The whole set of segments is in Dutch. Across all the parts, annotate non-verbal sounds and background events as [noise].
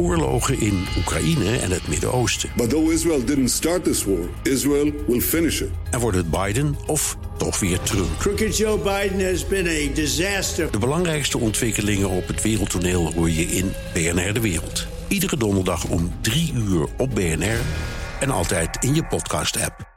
oorlogen in Oekraïne en het Midden-Oosten. But though Israel didn't start this war, Israel will finish it. En wordt het Biden of toch weer Trump? Crooked Joe Biden has been a disaster. De belangrijkste ontwikkelingen op het wereldtoneel hoor je in BNR De Wereld. Iedere donderdag om 3 uur op BNR en altijd in je podcast-app.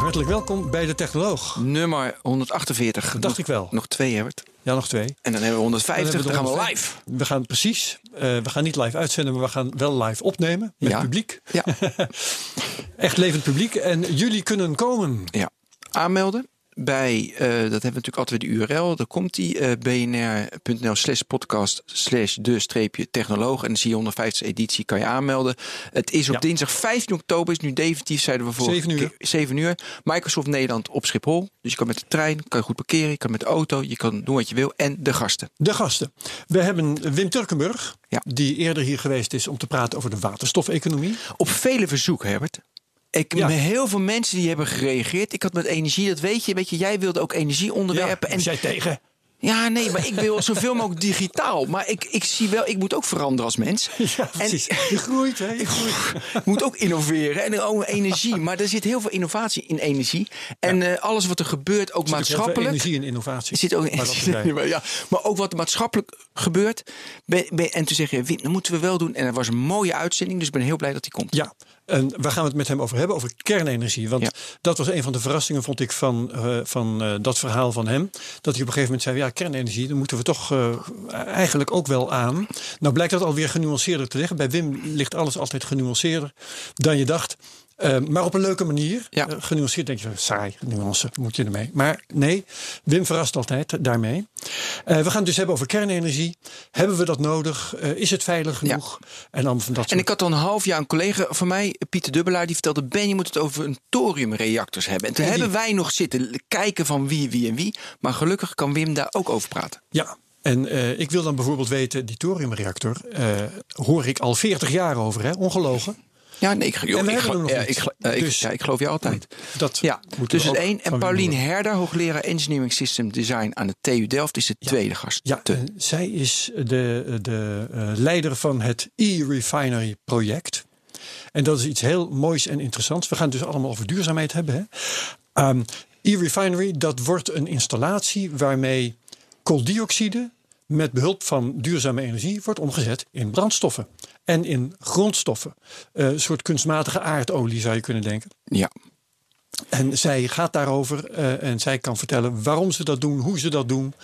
Hartelijk welkom bij de Technoloog. Nummer 148. Dat dacht ik wel. Nog twee, Herbert. Ja, nog twee. En dan hebben we 150, dan, hebben gaan we 150. live. We gaan precies. eh, we gaan niet live uitzenden, maar we gaan wel live opnemen met Ja. publiek. Ja. [laughs] Echt levend publiek. En jullie kunnen komen. ja. Aanmelden bij, eh, dat hebben we natuurlijk altijd de URL. Daar komt die eh, bnr.nl slash podcast slash de streepje technoloog. En dan zie je 150 editie, kan je aanmelden. Het is op Ja. dinsdag 15 oktober, is nu definitief, zeiden we vorige 7 uur. keer. 7 uur. Microsoft Nederland op Schiphol. Dus je kan met de trein, kan je goed parkeren, je kan met de auto, je kan doen wat je wil. En de gasten. De gasten. We hebben Wim Turkenburg, Ja. die eerder hier geweest is om te praten over de waterstofeconomie. Op vele verzoeken, Herbert. Ik Ja. met heel veel mensen die hebben gereageerd. Ik had met energie, dat weet je. Weet je, jij wilde ook energieonderwerpen. en en jij tegen? ja, nee, maar ik wil zoveel [laughs] mogelijk digitaal. Maar ik, ik zie wel, ik moet ook veranderen als mens. Ja, precies. [laughs] Je groeit, hè? Je groeit. [laughs] Ik moet ook innoveren en ook energie. Maar er zit heel veel innovatie in energie. En eh, alles wat er gebeurt, ook Er zit maatschappelijk. Energie en innovatie. Er zit ook Maar dat erbij. ja, maar ook wat er maatschappelijk gebeurt. Ben, ben- en toen zeg je, dat moeten we wel doen. En dat was een mooie uitzending, dus ik ben heel blij dat die komt. Ja, en waar gaan we het met hem over hebben? Over kernenergie. Want Ja. dat was een van de verrassingen, vond ik, van, eh, van eh, dat verhaal van hem. Dat hij op een gegeven moment zei: ja, kernenergie, daar moeten we toch eh, eigenlijk ook wel aan. Nou blijkt dat alweer genuanceerder te liggen. Bij Wim ligt alles altijd genuanceerder dan je dacht. Eh, maar op een leuke manier. Ja. Eh, genuanceerd denk je, saai, nuance, moet je ermee. Maar nee, Wim verrast altijd daarmee. Eh, we gaan het dus hebben over kernenergie. Hebben we dat nodig? Eh, is het veilig Ja. genoeg? En dan van dat En soort ik had al een half jaar een collega van mij, Pieter Dubbelaar, die vertelde: Ben, je moet het over een thoriumreactors hebben. En toen die- hebben wij nog zitten kijken van wie, wie en wie. Maar gelukkig kan Wim daar ook over praten. Ja, en ik wil dan bijvoorbeeld weten, die thoriumreactor, hoor ik al 40 jaar over, hè? Ongelogen. Ja, nee, ik, joh, ik, ja, eh, ik- Dus- ja, ik geloof je altijd. Dat Ja, dus het één. En Paulien. Herder, hoogleraar Engineering System Design aan de TU Delft, is de tweede gast. Ja, zij is de, de eh, leider van het e-refinery project. En dat is iets heel moois en interessants. We gaan het dus allemaal over duurzaamheid hebben. Ehm, e-refinery, dat wordt een installatie waarmee kooldioxide met behulp van duurzame energie wordt omgezet in brandstoffen en in grondstoffen. Eh, een soort kunstmatige aardolie zou je kunnen denken. ja. En zij gaat daarover eh, en zij kan vertellen waarom ze dat doen, hoe ze dat doen,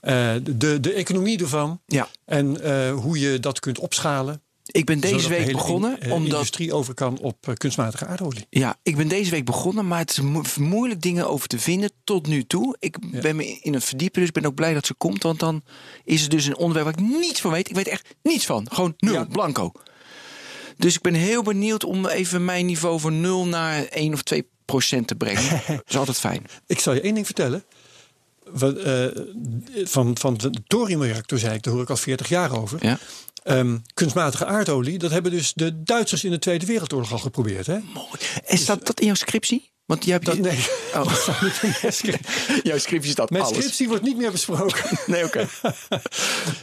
eh, de, de economie ervan ja. en hoe je dat kunt opschalen. Ik ben deze zodat week begonnen in- eh, omdat industrie over kan op eh, kunstmatige aardolie. Ja, ik ben deze week begonnen, maar het is mo- moeilijk dingen over te vinden tot nu toe. Ik ben me in het verdiepen, dus ik ben ook blij dat ze komt. Want dan is het dus een onderwerp waar ik niets van weet. Ik weet echt niets van. Gewoon nul, Ja. blanco. Dus ik ben heel benieuwd om even mijn niveau van 0 naar 1 of 2 procent te brengen. [laughs] dat is altijd fijn. Ik zal je één ding vertellen. We, eh, van, van de thoriumreactor zei ik, daar hoor ik al 40 jaar over. Ja. Ehm, kunstmatige aardolie, dat hebben dus de Duitsers in de Tweede Wereldoorlog al geprobeerd. Hè? Mooi. En staat dat in jouw scriptie? Want jij hebt Dat, nee, Oh. [laughs] dat staat niet in mijn script. Jouw scriptie [laughs] staat Mijn alles. scriptie wordt niet meer besproken. [laughs] Nee, oké.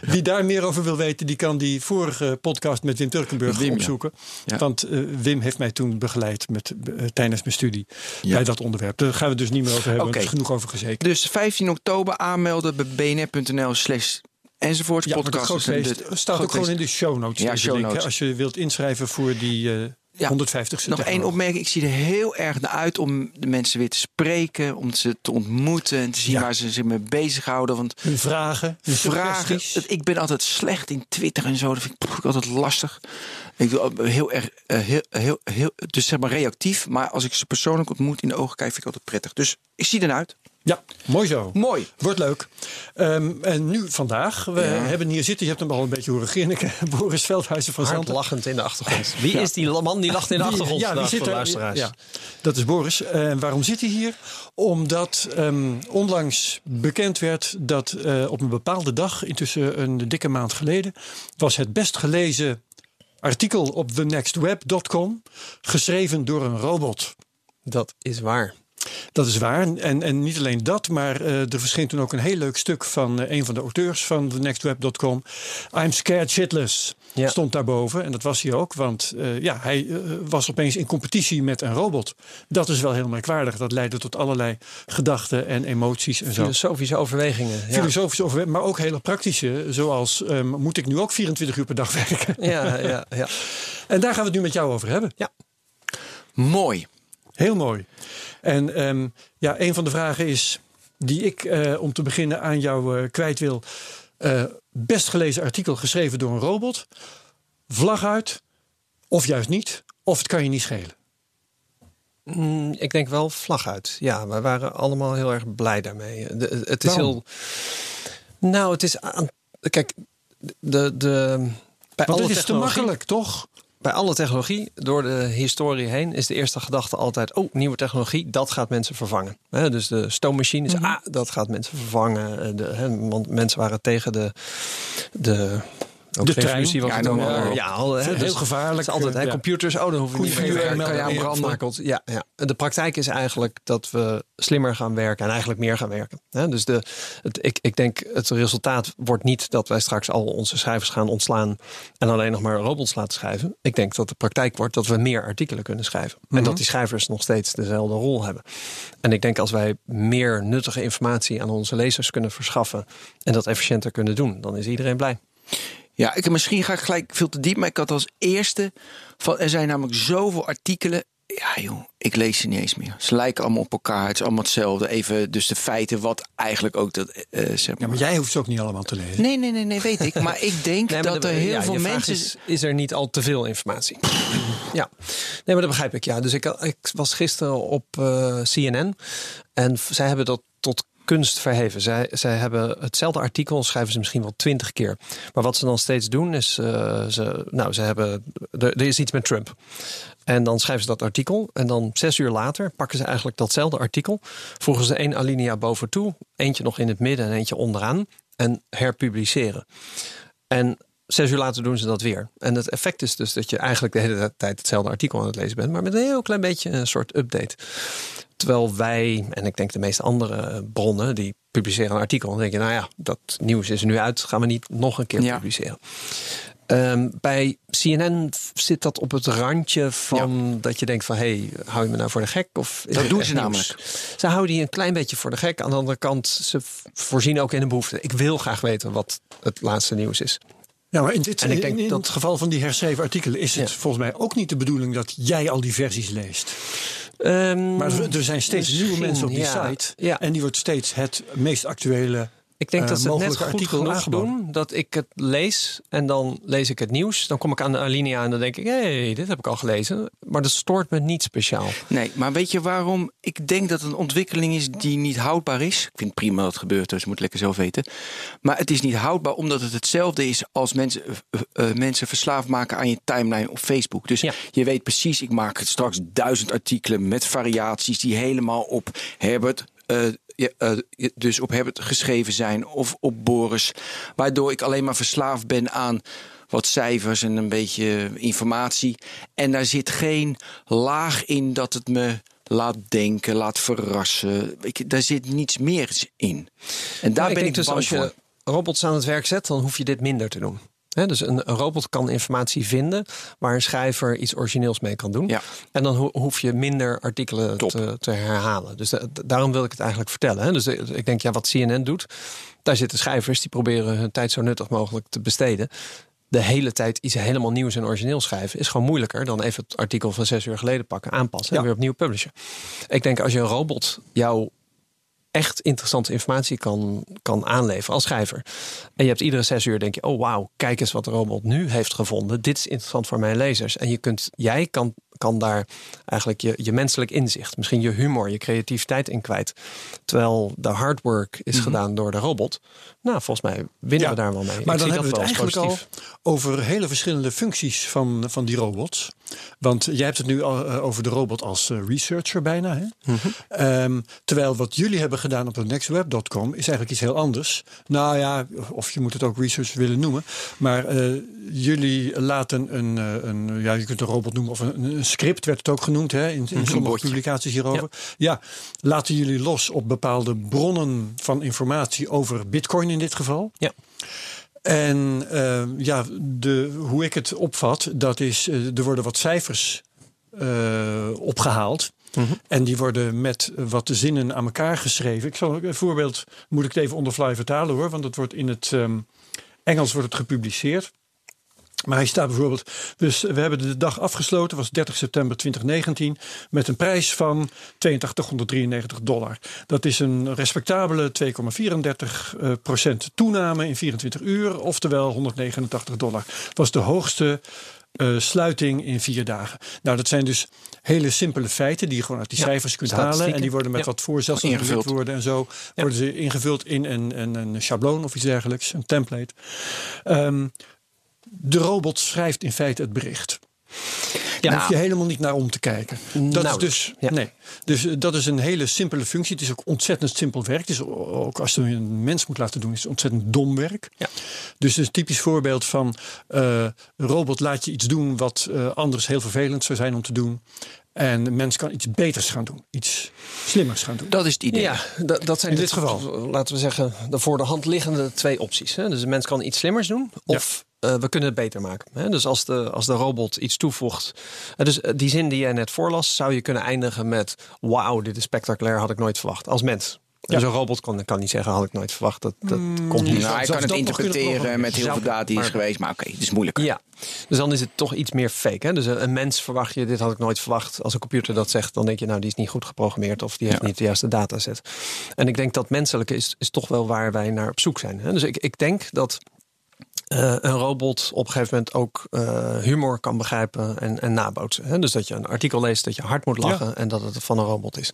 Wie daar meer over wil weten, die kan die vorige podcast met Wim Turkenburg Wim, opzoeken. Ja. Want eh, Wim heeft mij toen begeleid met, eh, tijdens mijn studie Ja. bij dat onderwerp. Daar gaan we dus niet meer over hebben, is genoeg over gezeken. Dus 15 oktober aanmelden bij bnr.nl slash enzovoort. Ja, podcast. grootfeest staat ook gewoon in de show notes. Ja, show link, notes. Als je wilt inschrijven voor die eh Ja. 150ste. Nog één opmerking. Ik zie er heel erg naar uit om de mensen weer te spreken. Om ze te ontmoeten. En te zien Ja. waar ze zich mee bezighouden. Want Hun vragen, hun vragen. Ik ben altijd slecht in Twitter en zo. Dat vind ik pff, altijd lastig. Ik doe al- heel erg. eh, heel, heel, heel, dus zeg maar reactief. Maar als ik ze persoonlijk ontmoet in de ogen kijk, vind ik altijd prettig. Dus ik zie ernaar uit. Ja, mooi zo. Mooi. Wordt leuk. Ehm, en nu vandaag. We Ja. hebben hier zitten. Je hebt hem al een beetje horen grinniken. [laughs] Boris Veldhuizen van Zanten. lachend in de achtergrond. [laughs] Wie is die man die lacht in de achtergrond ja, vandaag zit er? luisteraars? Ja, dat is Boris. En waarom zit hij hier? Omdat ehm, onlangs bekend werd dat eh, op een bepaalde dag, intussen een dikke maand geleden, was het best gelezen artikel op thenextweb.com geschreven door een robot. Dat is waar. Dat is waar. En, en niet alleen dat, maar uh, er verscheen toen ook een heel leuk stuk van uh, een van de auteurs van thenextweb.com. I'm scared shitless. Ja. Stond daarboven. En dat was hij ook. Want uh, ja, hij was opeens in competitie met een robot. Dat is wel heel merkwaardig. Dat leidde tot allerlei gedachten en emoties en zo. Filosofische overwegingen. Ja. Filosofische overwegingen, maar ook hele praktische. Zoals, um, moet ik nu ook 24 uur per dag [laughs] werken? Ja, ja, ja. en daar gaan we het nu met jou over hebben. Ja. Mooi. Heel mooi. En um, ja, een van de vragen is die ik uh, om te beginnen aan jou uh, kwijt wil. Uh, best gelezen artikel geschreven door een robot. Vlag uit, of juist niet, of het kan je niet schelen. Mm, ik denk wel vlag uit. Ja, we waren allemaal heel erg blij daarmee. De, het is Waarom? heel. Nou, het is aan. Kijk, de. de bij Want alle het is te makkelijk, toch? Bij alle technologie, door de historie heen, is de eerste gedachte altijd: oh, nieuwe technologie, dat gaat mensen vervangen. He, dus de stoommachines, Mhm. ah, dat gaat mensen vervangen. Eh, De, he, want mensen waren tegen de. de ook De fusie, wat Ja, dan wel- op. Ja, al, hè, Heel dus gevaarlijk, Het is altijd hè, ja. computers. Oh, dan hoeven we niet meer Kan je aan brand opgevoerd. maken. Ja, ja. De praktijk is eigenlijk dat we slimmer gaan werken en eigenlijk meer gaan werken. Hè, dus de, het, ik, ik denk het resultaat wordt niet dat wij straks al onze schrijvers gaan ontslaan en alleen nog maar robots laten schrijven. Ik denk dat de praktijk wordt dat we meer artikelen kunnen schrijven. En dat die schrijvers nog steeds dezelfde rol hebben. En ik denk als wij meer nuttige informatie aan onze lezers kunnen verschaffen en dat efficiënter kunnen doen, dan is iedereen blij. Ja, ik, misschien ga ik gelijk veel te diep, maar ik had als eerste van er zijn namelijk zoveel artikelen. Ja, joh, ik lees ze niet eens meer. Ze lijken allemaal op elkaar. Het is allemaal hetzelfde. Even dus de feiten, wat eigenlijk ook dat. eh, zeg Ja, maar. maar jij hoeft ze ook niet allemaal te lezen. Nee, nee, nee, nee, weet ik. Maar ik denk [laughs] Nee, maar dat de- er heel ja, veel mensen. Is, is er niet al te veel informatie? [clears throat] ja, nee, maar dat begrijp ik. Ja, dus ik, ik was gisteren op eh, CNN en zij hebben dat tot kunst verheven. Zij, zij hebben hetzelfde artikel, schrijven ze misschien wel twintig keer. Maar wat ze dan steeds doen is, eh, ze, nou, ze hebben, er, er is iets met Trump. En dan schrijven ze dat artikel. En dan zes uur later pakken ze eigenlijk datzelfde artikel. Voegen ze één alinea boven toe. Eentje nog in het midden en eentje onderaan. En herpubliceren. En zes uur later doen ze dat weer. En het effect is dus dat je eigenlijk de hele tijd hetzelfde artikel aan het lezen bent. Maar met een heel klein beetje een soort update. Terwijl wij, en ik denk de meeste andere bronnen, die publiceren een artikel. Dan denk je, nou ja, dat nieuws is er nu uit. Gaan we niet nog een keer Ja. publiceren. Ehm, bij CNN zit dat op het randje van dat je denkt van... hé, hey, hou je me nou voor de gek? Of Dat doen ze nieuws? namelijk. Ze houden die een klein beetje voor de gek. Aan de andere kant, ze voorzien ook in een behoefte. Ik wil graag weten wat het laatste nieuws is. Ja, maar in, dit, En ik denk in, in dat- het geval van die herschreven artikelen is het Ja. volgens mij ook niet de bedoeling dat jij al die versies leest. Ehm, Maar er, zijn steeds nieuwe mensen op die ja. site. Ja. En die wordt steeds het meest actuele. Ik denk eh, dat ze het net goed genoeg doen dat ik het lees en dan lees ik het nieuws. Dan kom ik aan de alinea en dan denk ik, hé, hey, dit heb ik al gelezen. Maar dat stoort me niet speciaal. Nee, maar weet je waarom? Ik denk dat het een ontwikkeling is die niet houdbaar is. Ik vind prima dat het gebeurt, dus je moet lekker zelf weten. Maar het is niet houdbaar omdat het hetzelfde is als mensen, eh, eh, mensen verslaafd maken aan je timeline op Facebook. Dus Ja. je weet precies, ik maak straks duizend artikelen met variaties die helemaal op Herbert. Dus op Herbert geschreven zijn of op Boris. Waardoor ik alleen maar verslaafd ben aan wat cijfers en een beetje informatie. En daar zit geen laag in dat het me laat denken, laat verrassen. Ik, daar zit niets meer in. En daar Maar ben ik dus als je robots aan het werk zet, dan hoef je dit minder te doen. Dus een, een robot kan informatie vinden waar een schrijver iets origineels mee kan doen. Ja. En dan ho- hoef je minder artikelen te, te herhalen. Dus da- daarom wil ik het eigenlijk vertellen. Hè. Dus de- ik denk, ja, wat CNN doet, daar zitten schrijvers die proberen hun tijd zo nuttig mogelijk te besteden. De hele tijd iets helemaal nieuws en origineel schrijven is gewoon moeilijker dan even het artikel van zes uur geleden pakken, aanpassen Ja. en weer opnieuw publishen. Ik denk als je een robot jou echt interessante informatie kan, kan aanleveren als schrijver. En je hebt iedere zes uur denk je, oh wauw, kijk eens wat de robot nu heeft gevonden. Dit is interessant voor mijn lezers. En je kunt, jij kan, kan daar eigenlijk je, je menselijk inzicht, misschien je humor, je creativiteit in kwijt. Terwijl de hard work is gedaan door de robot. Nou, volgens mij winnen Ja, we daar wel mee. Maar Ik dan hebben we het eigenlijk al over hele verschillende functies van, van die robots. Want jij hebt het nu al eh, over de robot als eh, researcher bijna. Hè? Ehm, terwijl wat jullie hebben gedaan op nextweb.com is eigenlijk iets heel anders. Nou ja, of je moet het ook research willen noemen. Maar eh, jullie laten een, een, ja, je kunt een robot noemen of een, een script werd het ook genoemd hè, in, in sommige botje. publicaties hierover. Ja. laten jullie los op bepaalde bronnen van informatie over Bitcoin in dit geval. Ja. En eh, ja, de, hoe ik het opvat, dat is, eh, er worden wat cijfers eh, opgehaald. En die worden met wat zinnen aan elkaar geschreven. Ik zal een voorbeeld, moet ik het even on the fly vertalen hoor, want het wordt in het ehm, Engels wordt het gepubliceerd. Maar hij staat bijvoorbeeld, dus we hebben de dag afgesloten, was 30 september 2019, met een prijs van 8293 dollar. Dat is een respectabele 2,34 eh, procent toename in 24 uur, oftewel 189 dollar. Dat was de hoogste eh, sluiting in vier dagen. Nou, dat zijn dus hele simpele feiten die je gewoon uit die Ja, cijfers kunt halen. En die worden met Ja. wat voorzelsels Ingevuld. worden en zo. Worden ze ingevuld in een, een, een schabloon of iets dergelijks, een template. Ehm, de robot schrijft in feite het bericht. Daar Ja. hoef je helemaal niet naar om te kijken. Dat is Nauwelijks, dus, ja. nee. dus eh, dat is een hele simpele functie. Het is ook ontzettend simpel werk. Het is ook als je een mens moet laten doen, is het ontzettend dom werk. Ja. Dus het is een typisch voorbeeld van eh, een robot laat je iets doen wat eh, anders heel vervelend zou zijn om te doen. En de mens kan iets beters gaan doen, iets slimmers gaan doen. Dat is het idee. Ja, dat, dat zijn In de- dit geval. Laten we zeggen, de voor de hand liggende twee opties. Hè? Dus de mens kan iets slimmers doen, of eh, we kunnen het beter maken. Hè? Dus als de, als de robot iets toevoegt. eh, dus eh, die zin die jij net voorlas, zou je kunnen eindigen met: Wauw, dit is spectaculair, had ik nooit verwacht. Als mens. Dus een robot kan, kan niet zeggen: had ik nooit verwacht. Dat, dat komt niet. Nou, hij Zelfs kan het interpreteren met heel veel data die is maar- geweest. Maar oké, het is moeilijk. Ja, dus dan is het toch iets meer fake. Hè? Dus een, een mens verwacht je, dit had ik nooit verwacht. Als een computer dat zegt, dan denk je, nou, die is niet goed geprogrammeerd of die heeft Ja. niet de juiste dataset. En ik denk dat menselijke is, is toch wel waar wij naar op zoek zijn. Hè? Dus ik, ik denk dat eh, een robot op een gegeven moment ook eh, humor kan begrijpen en, en nabootsen. Hè? Dus dat je een artikel leest, dat je hard moet lachen en dat het van een robot is.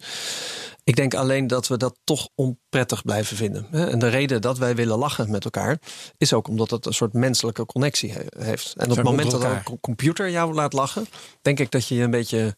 Ik denk alleen dat we dat toch onprettig blijven vinden. hè. En de reden dat wij willen lachen met elkaar is ook omdat het een soort menselijke connectie he- heeft. En op het moment dat een computer jou laat lachen, denk ik dat je je een beetje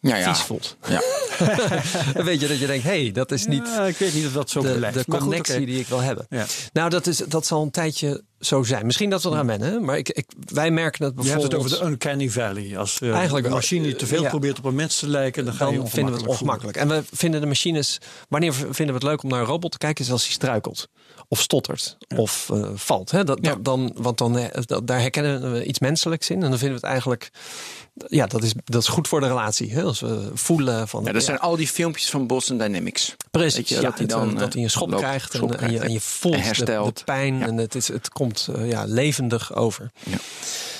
Ja, ja. vies voelt. Ja. [laughs] Een beetje dat je denkt, hé, hey, dat is niet Ja, ik weet niet of dat zo de, blijft. de goed, connectie die ik wil hebben. Ja. Nou, dat, is, dat zal een tijdje zo zijn. Misschien dat we eraan wennen. hè. Maar ik, ik, wij merken het Je hebt bijvoorbeeld... het over de uncanny valley. Als uh, Eigenlijk een machine die te veel Ja. probeert op een mens te lijken, dan ga je dan vinden we het ongemakkelijk ongemakkelijk. En we vinden de machines. Wanneer vinden we het leuk om naar een robot te kijken? Is als hij struikelt. Of stottert. Of eh, valt. Hè? Dat, Ja. dat, dan, want dan, eh, dat, daar herkennen we iets menselijks in. En dan vinden we het eigenlijk. Ja, dat is, dat is goed voor de relatie. Hè? Als we voelen van. Ja, dat zijn al die filmpjes van Boston Dynamics. Precies, je, ja, dat hij dan, eh, dat hij een eh, schop loopt, krijgt, schop en, je, en je voelt en de, de pijn Ja. en het, is, het komt eh, ja, levendig over. Ja.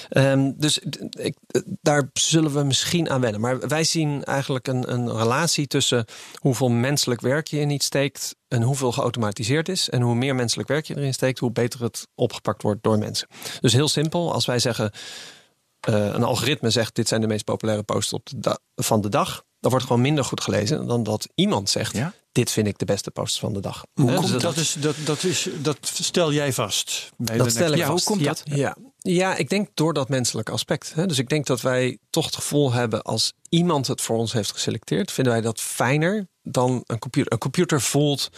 Ehm, dus ik, daar zullen we misschien aan wennen. Maar wij zien eigenlijk een, een relatie tussen hoeveel menselijk werk je in iets steekt en hoeveel geautomatiseerd is. En hoe meer menselijk werk je erin steekt, hoe beter het opgepakt wordt door mensen. Dus heel simpel, als wij zeggen, eh, een algoritme zegt dit zijn de meest populaire posts op de van de dag. Dan wordt gewoon minder goed gelezen dan dat iemand zegt. Ja? Dit vind ik de beste posts van de dag. Hoe komt dus dat, is, dat, dat, is, dat stel jij vast. Bij dat de stel ik Ja, hoe vast. komt ja, dat? Ja. ja, ik denk door dat menselijke aspect. Hè. Dus ik denk dat wij toch het gevoel hebben als iemand het voor ons heeft geselecteerd, vinden wij dat fijner dan een computer. Een computer voelt,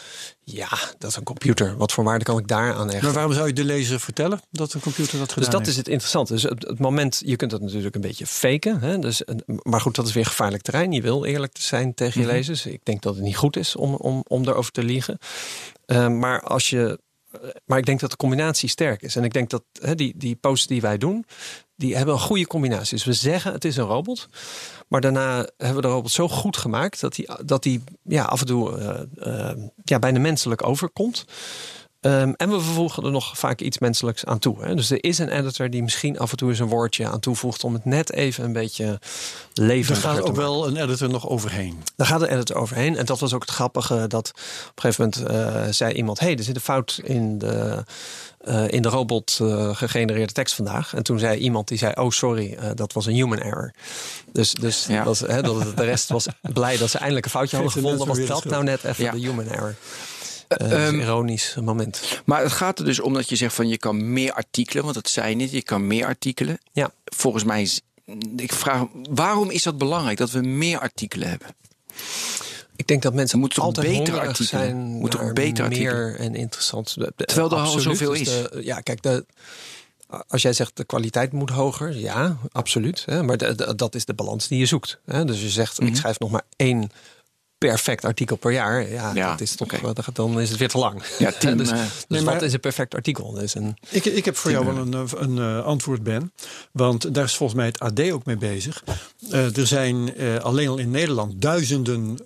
ja, dat is een computer. Wat voor waarde kan ik daar aan hechten? Maar waarom zou je de lezer vertellen dat een computer dat gedaan Dus dat heeft? is het interessante. Dus het, het moment, je kunt dat natuurlijk een beetje faken. Hè? Dus, een- maar goed, dat is weer gevaarlijk terrein. Je wil eerlijk te zijn tegen Mhm. je lezers. Ik denk dat het niet goed is om, om, om daarover te liegen. Eh, maar als je. Maar ik denk dat de combinatie sterk is. En ik denk dat hè, die, die posts die wij doen, die hebben een goede combinatie. Dus we zeggen het is een robot. Maar daarna hebben we de robot zo goed gemaakt dat die, dat die ja, af en toe eh, eh, ja, bijna menselijk overkomt. Ehm, en we vervoegen er nog vaak iets menselijks aan toe. Hè? Dus er is een editor die misschien af en toe eens een woordje aan toevoegt om het net even een beetje Er levendiger gaat te ook maken. wel een editor nog overheen. Daar gaat de editor overheen. En dat was ook het grappige dat op een gegeven moment eh, zei iemand: hey, er zit een fout in de. Eh, in de robot eh, gegenereerde tekst vandaag. En toen zei iemand die zei: Oh, sorry, eh, dat was een human error. Dus, dus Ja. dat, hè, dat, de rest was [laughs] blij dat ze eindelijk een foutje hadden gevonden. Was dat nou net even Ja. de human error? Ehm, een ironisch moment. Maar het gaat er dus om dat je zegt van je kan meer artikelen, want dat zei je niet, je kan meer artikelen. Ja. Volgens mij is- ik vraag, waarom is dat belangrijk dat we meer artikelen hebben? Ik denk dat mensen altijd betere hongerig artikelen? zijn toch naar betere meer artikelen? en interessant. De- de- Terwijl er al zoveel is. de- ja, kijk, de, als jij zegt de kwaliteit moet hoger, ja, absoluut. Hè, maar de- de- dat is de balans die je zoekt. Hè. Dus je zegt, Mhm. ik schrijf nog maar één perfect artikel per jaar. Ja, Ja, dat is toch, oké. dat- dan is het weer te lang. Ja, Tim, [laughs] dus eh, dus Nee, maar- wat is een perfect artikel? Dus een, Ik, ik heb voor jou wel een, eh, een eh, antwoord, Ben. Want daar is volgens mij het AD ook mee bezig. Eh, er zijn eh, alleen al in Nederland duizenden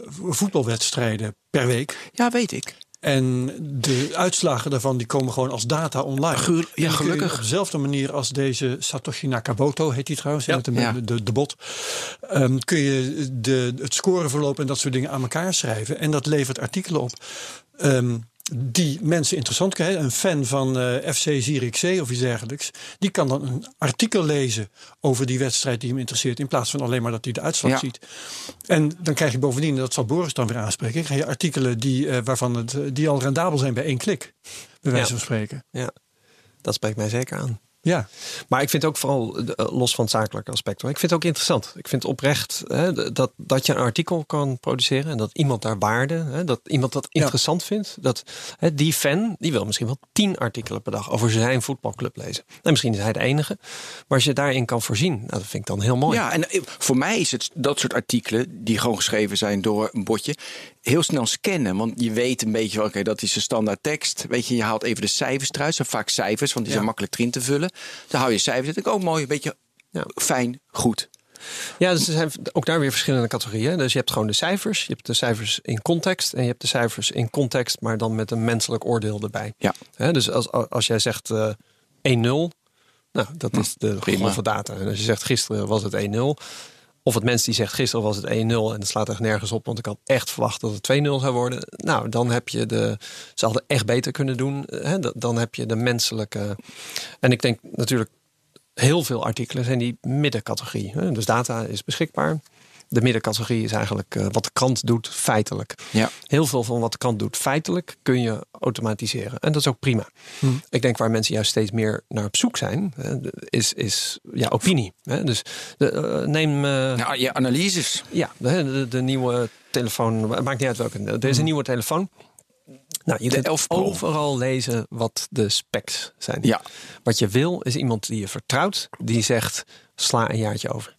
voetbalwedstrijden per week. Ja, weet ik. En de uitslagen daarvan die komen gewoon als data online. Ja, gelukkig. Op dezelfde manier als deze Satoshi Nakamoto, heet hij trouwens, met de, Ja. de, de bot. ehm, kun je de, het scoreverloop en dat soort dingen aan elkaar schrijven. En dat levert artikelen op. ehm, die mensen interessant kunnen. Een fan van eh, FC Zierikzee of iets dergelijks. Die kan dan een artikel lezen over die wedstrijd die hem interesseert. In plaats van alleen maar dat hij de uitslag Ja. ziet. En dan krijg je bovendien, dat zal Boris dan weer aanspreken. Krijg je artikelen die, eh, waarvan het, die al rendabel zijn bij één klik. Bij wijze Ja. van spreken. ja, dat spreekt mij zeker aan. Ja. Maar ik vind ook vooral, eh, los van het zakelijke aspect, hoor, ik vind het ook interessant. Ik vind oprecht hè, dat, dat je een artikel kan produceren en dat iemand daar waarde, hè, dat iemand dat interessant vindt. Dat hè, die fan, die wil misschien wel tien artikelen per dag over zijn voetbalclub lezen. En misschien is hij de enige. Maar als je daarin kan voorzien, nou, dat vind ik dan heel mooi. Ja, en eh, voor mij is het dat soort artikelen die gewoon geschreven zijn door een botje, heel snel scannen. Want je weet een beetje, oké, dat is een standaard tekst. Weet je, je haalt even de cijfers eruit. zijn vaak cijfers, want die zijn makkelijk erin te vullen. Dan hou je cijfers. Dat ik ook mooi, een beetje Ja. fijn, goed. Ja, dus er zijn ook daar weer verschillende categorieën. Dus je hebt gewoon de cijfers. Je hebt de cijfers in context. En je hebt de cijfers in context, maar dan met een menselijk oordeel erbij. Ja. Dus als, als jij zegt eh 1-0, nou, dat is de grove data. En als je zegt gisteren was het 1-0. Of het mens die zegt gisteren was het 1-0 en het slaat echt nergens op, want ik had echt verwacht dat het 2-0 zou worden. Nou, dan heb je de. Ze hadden echt beter kunnen doen. Hè? Da- Dan heb je de menselijke. En ik denk natuurlijk, heel veel artikelen zijn die middencategorie. Hè? Dus data is beschikbaar. De middencategorie is eigenlijk eh, wat de krant doet feitelijk. Ja. Heel veel van wat de krant doet feitelijk kun je automatiseren. En dat is ook prima. Ik denk waar mensen juist steeds meer naar op zoek zijn, is, is ja, opinie. Hè? Dus de, eh, neem eh, je analyses. ja, de, de, de nieuwe telefoon, maakt niet uit welke. Er is een nieuwe telefoon. Nou, je kunt 11 Pro. overal lezen wat de specs zijn. Ja. Wat je wil is iemand die je vertrouwt, die zegt: sla een jaartje over.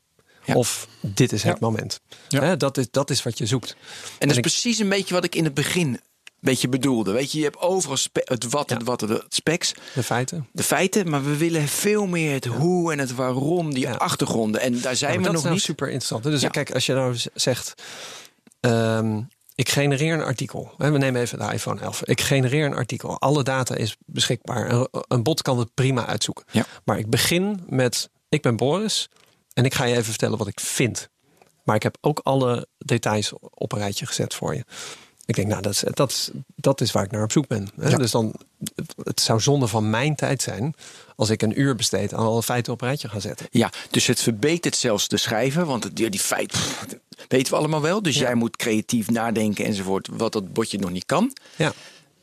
Ja. Of dit is het Ja. moment. Ja. Hè, dat, is, dat is wat je zoekt. En dat is ik- precies een beetje wat ik in het begin een beetje bedoelde. Weet je, je hebt overal spe- het wat, Ja. het wat, het specs, De feiten. de feiten, maar we willen veel meer het hoe en het waarom, die Ja. achtergronden. En daar zijn Ja, we nog is nou niet. super interessant. Dus Ja. kijk, als je nou zegt. ehm, ik genereer een artikel. Hè, We nemen even de iPhone 11. Ik genereer een artikel. Alle data is beschikbaar. Een, een bot kan het prima uitzoeken. Ja. Maar ik begin met: ik ben Boris en ik ga je even vertellen wat ik vind. Maar ik heb ook alle details op een rijtje gezet voor je. Ik denk, nou, dat is, dat is, dat is waar ik naar op zoek ben. Hè? Ja. Dus dan, het zou zonde van mijn tijd zijn als ik een uur besteed aan alle feiten op een rijtje ga zetten. Ja, dus het verbetert zelfs de schrijver, want het, die, die feit pff, dat weten we allemaal wel. Dus Ja. jij moet creatief nadenken enzovoort, wat dat botje nog niet kan. Ja.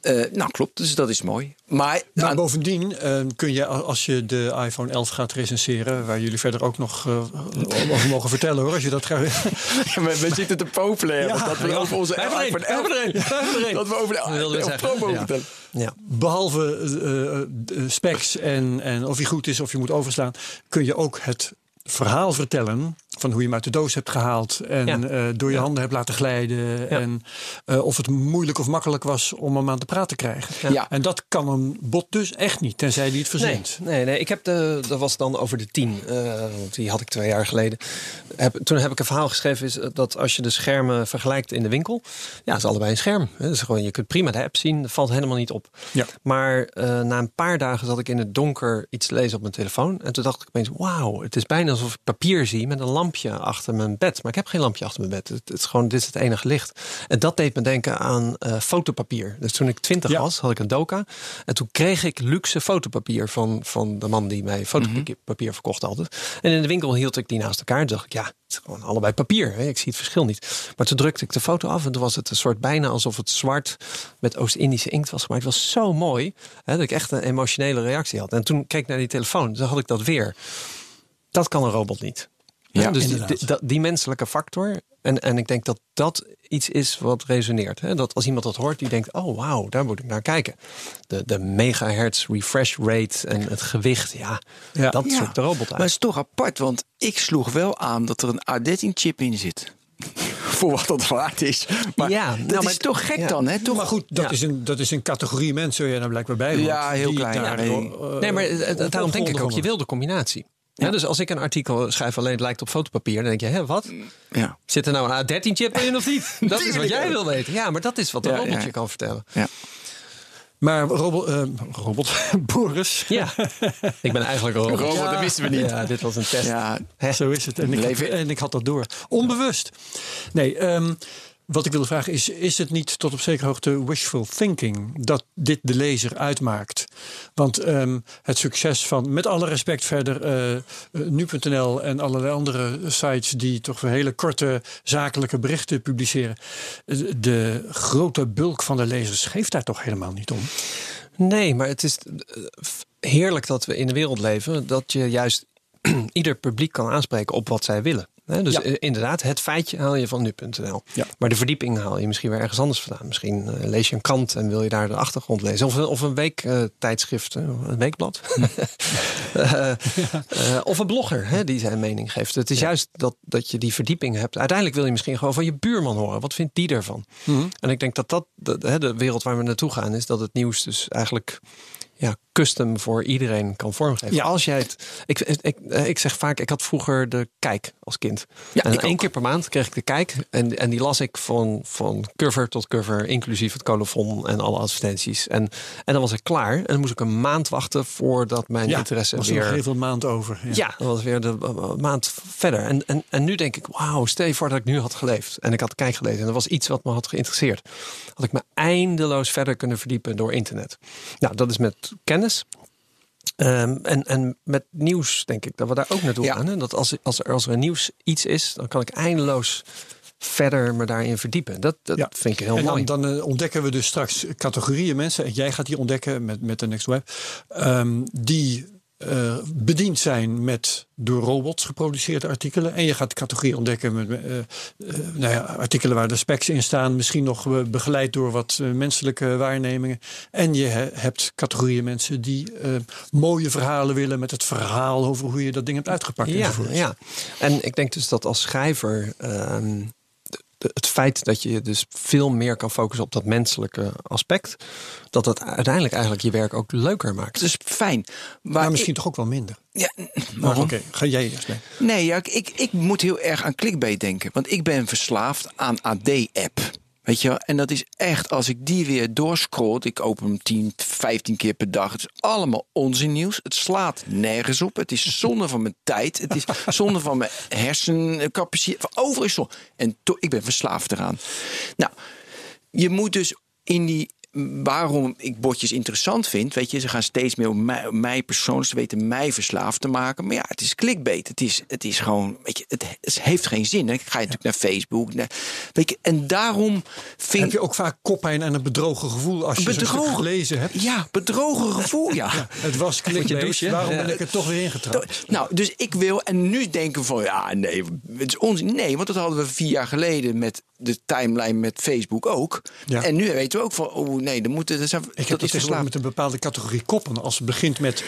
Eh, nou, klopt, dus dat is mooi. Maar, Maar aan- bovendien eh, kun je, als je de iPhone 11 gaat recenseren, waar jullie verder ook nog eh, over mogen vertellen hoor, als je dat graag. [laughs] we, we zitten te popelen, hè, want dat we over onze iPhone een, we hebben er een, we hebben er een. Dat we over de Dat 11 ja. vertellen. Ja. Behalve eh, eh, specs en, en of hij goed is of je moet overslaan, kun je ook het verhaal vertellen van hoe je hem uit de doos hebt gehaald en Ja. eh, door je Ja. handen hebt laten glijden en eh, of het moeilijk of makkelijk was om hem aan te praten te krijgen. Ja. En dat kan een bot dus echt niet, tenzij die het verzint. nee, nee, ik heb de, dat was dan over de 10. eh, die had ik twee jaar geleden. Heb, toen heb ik een verhaal geschreven is dat als je de schermen vergelijkt in de winkel, ja, het is allebei een scherm. hè. Dus gewoon, je kunt prima de app zien, dat valt helemaal niet op. Ja. Maar na een paar dagen zat ik in het donker iets te lezen op mijn telefoon. En toen dacht ik opeens, wauw, het is bijna alsof ik papier zie met een lampje achter mijn bed. Maar ik heb geen lampje achter mijn bed. Het, het is gewoon, dit is het enige licht. En dat deed me denken aan eh, fotopapier. Dus toen ik twintig Ja. was, had ik een doka. En toen kreeg ik luxe fotopapier van, van de man die mij fotopapier verkocht altijd. En in de winkel hield ik die naast elkaar. Toen dacht ik, ja, het is gewoon allebei papier. Hè? Ik zie het verschil niet. Maar toen drukte ik de foto af en toen was het een soort bijna alsof het zwart met Oost-Indische inkt was gemaakt. Het was zo mooi hè, dat ik echt een emotionele reactie had. En toen keek ik naar die telefoon, toen had ik dat weer. Dat kan een robot niet. Ja, dus die, inderdaad. die- dat- die menselijke factor. En, en ik denk dat dat iets is wat resoneert. Hè? Dat als iemand dat hoort, die denkt: oh wauw, daar moet ik naar kijken. De, de megahertz refresh rate en het gewicht, ja, Ja. dat Ja. zoekt de robot Maar uit. het is toch apart, want ik sloeg wel aan dat er een A13-chip in zit. [laughs] Voor wat dat waard is. Maar Ja, dat nou, maar- is toch gek ja. dan, hè? Toch? Maar goed, dat, Ja. is een, dat is een categorie mensen jij nou blijkbaar bij hoort. Ja, heel klein, daar, ik. eh, Nee, maar daarom denk ik ook, je wil de combinatie. Ja, dus als ik een artikel schrijf alleen het lijkt op fotopapier, dan denk je, hè, wat? Ja. Zit er nou een A13-chip in of niet? [laughs] Dat is wat jij wil weten. Ja, maar dat is wat een Ja, robot ja. je kan vertellen. ja. Maar robot, eh, robot [laughs] Boris, Ja, [laughs] ik ben eigenlijk een robot. Robot, ja. dat wisten we niet. Ja, dit was een test. ja. zo is het. En ik, en ik had dat door. Onbewust. Nee, ehm, wat ik wilde vragen is, is het niet tot op zekere hoogte wishful thinking dat dit de lezer uitmaakt? Want ehm, het succes van, met alle respect verder, eh, eh, nu.nl en allerlei andere sites die toch hele korte zakelijke berichten publiceren. De grote bulk van de lezers geeft daar toch helemaal niet om? Nee, maar het is eh, heerlijk dat we in een wereld leven dat je juist [clears throat] ieder publiek kan aanspreken op wat zij willen. Dus Ja. eh, inderdaad, het feitje haal je van nu.nl. Ja. Maar de verdieping haal je misschien weer ergens anders vandaan. Misschien eh, lees je een krant en wil je daar de achtergrond lezen. Of, een- of een weektijdschrift, eh, een weekblad. [laughs] Eh, of een blogger hè, die zijn mening geeft. Het is juist dat, dat je die verdieping hebt. Uiteindelijk wil je misschien gewoon van je buurman horen. Wat vindt die ervan? En ik denk dat dat de, de wereld waar we naartoe gaan is dat het nieuws dus eigenlijk ja, custom voor iedereen kan vormgeven. Ja. Als jij het. Ik, ik, ik zeg vaak, ik had vroeger de kijk als kind. Ja, en één ook. keer per maand kreeg ik de kijk. En, en die las ik van, van cover tot cover, inclusief het colofon en alle advertenties. En, en dan was ik klaar. En dan moest ik een maand wachten voordat mijn interesse was er weer. heel veel maand over. Ja. Ja, dat was weer de uh, maand verder. En, en, en nu denk ik, wauw, stel je voor dat ik nu had geleefd. En ik had kijk gelezen en er was iets wat me had geïnteresseerd. Had ik me eindeloos verder kunnen verdiepen door internet. Nou, dat is met kennis. Ehm, en, en met nieuws denk ik dat we daar ook naartoe Ja. gaan. Hè? Dat als, als, er, als er nieuws iets is, dan kan ik eindeloos verder me daarin verdiepen. Dat, dat Ja. vind ik heel en mooi. dan, dan eh, ontdekken we dus straks categorieën mensen. En jij gaat die ontdekken met, met de Next Web. ehm, die eh, bediend zijn met door robots geproduceerde artikelen. En je gaat categorieën ontdekken met eh, eh, nou ja, artikelen waar de specs in staan. Misschien nog begeleid door wat menselijke waarnemingen. En je he- hebt categorieën mensen die mooie verhalen willen met het verhaal over hoe je dat ding hebt uitgepakt. Ja, enzovoort. ja, en ik denk dus dat als schrijver ehm, de- het feit dat je je dus veel meer kan focussen op dat menselijke aspect, dat dat uiteindelijk eigenlijk je werk ook leuker maakt. Het is fijn. Maar Maar misschien toch ook wel minder. ja, Maar waarom? oké, ga jij eerst mee. Nee, ja, ik, ik moet heel erg aan clickbait denken. Want ik ben verslaafd aan AD-app. Weet je wel? En dat is echt, als ik die weer doorscroll, ik open hem 10, 15 keer per dag. Het is allemaal onzinnieuws. Het slaat nergens op. Het is zonde van mijn tijd. Het is zonde van mijn hersencapaciteit. Overal is. En ik ben verslaafd eraan. Nou, je moet dus in die. Waarom ik botjes interessant vind, weet je, ze gaan steeds meer om mij, persoonlijk, ze weten mij verslaafd te maken. Maar ja, het is clickbait. Het is, het is gewoon, weet je, het, het heeft geen zin. Dan ga je natuurlijk naar Facebook. Naar, weet je, en daarom vind Heb je ook vaak koppijn en een bedrogen gevoel als je Bedrogen. gelezen hebt? Ja, bedrogen [laughs] gevoel, ja. Het was clickbait, douchen? waarom ben ik er toch weer ingetrapt? Nou, dus ik wil en nu denken van ja, nee, het is onzin. Nee, want dat hadden we vier jaar geleden met de timeline met Facebook ook. Ja. En nu weten we ook van, oh nee, dan moeten, zijn, Ik heb dat is met een bepaalde categorie koppen. Als het begint met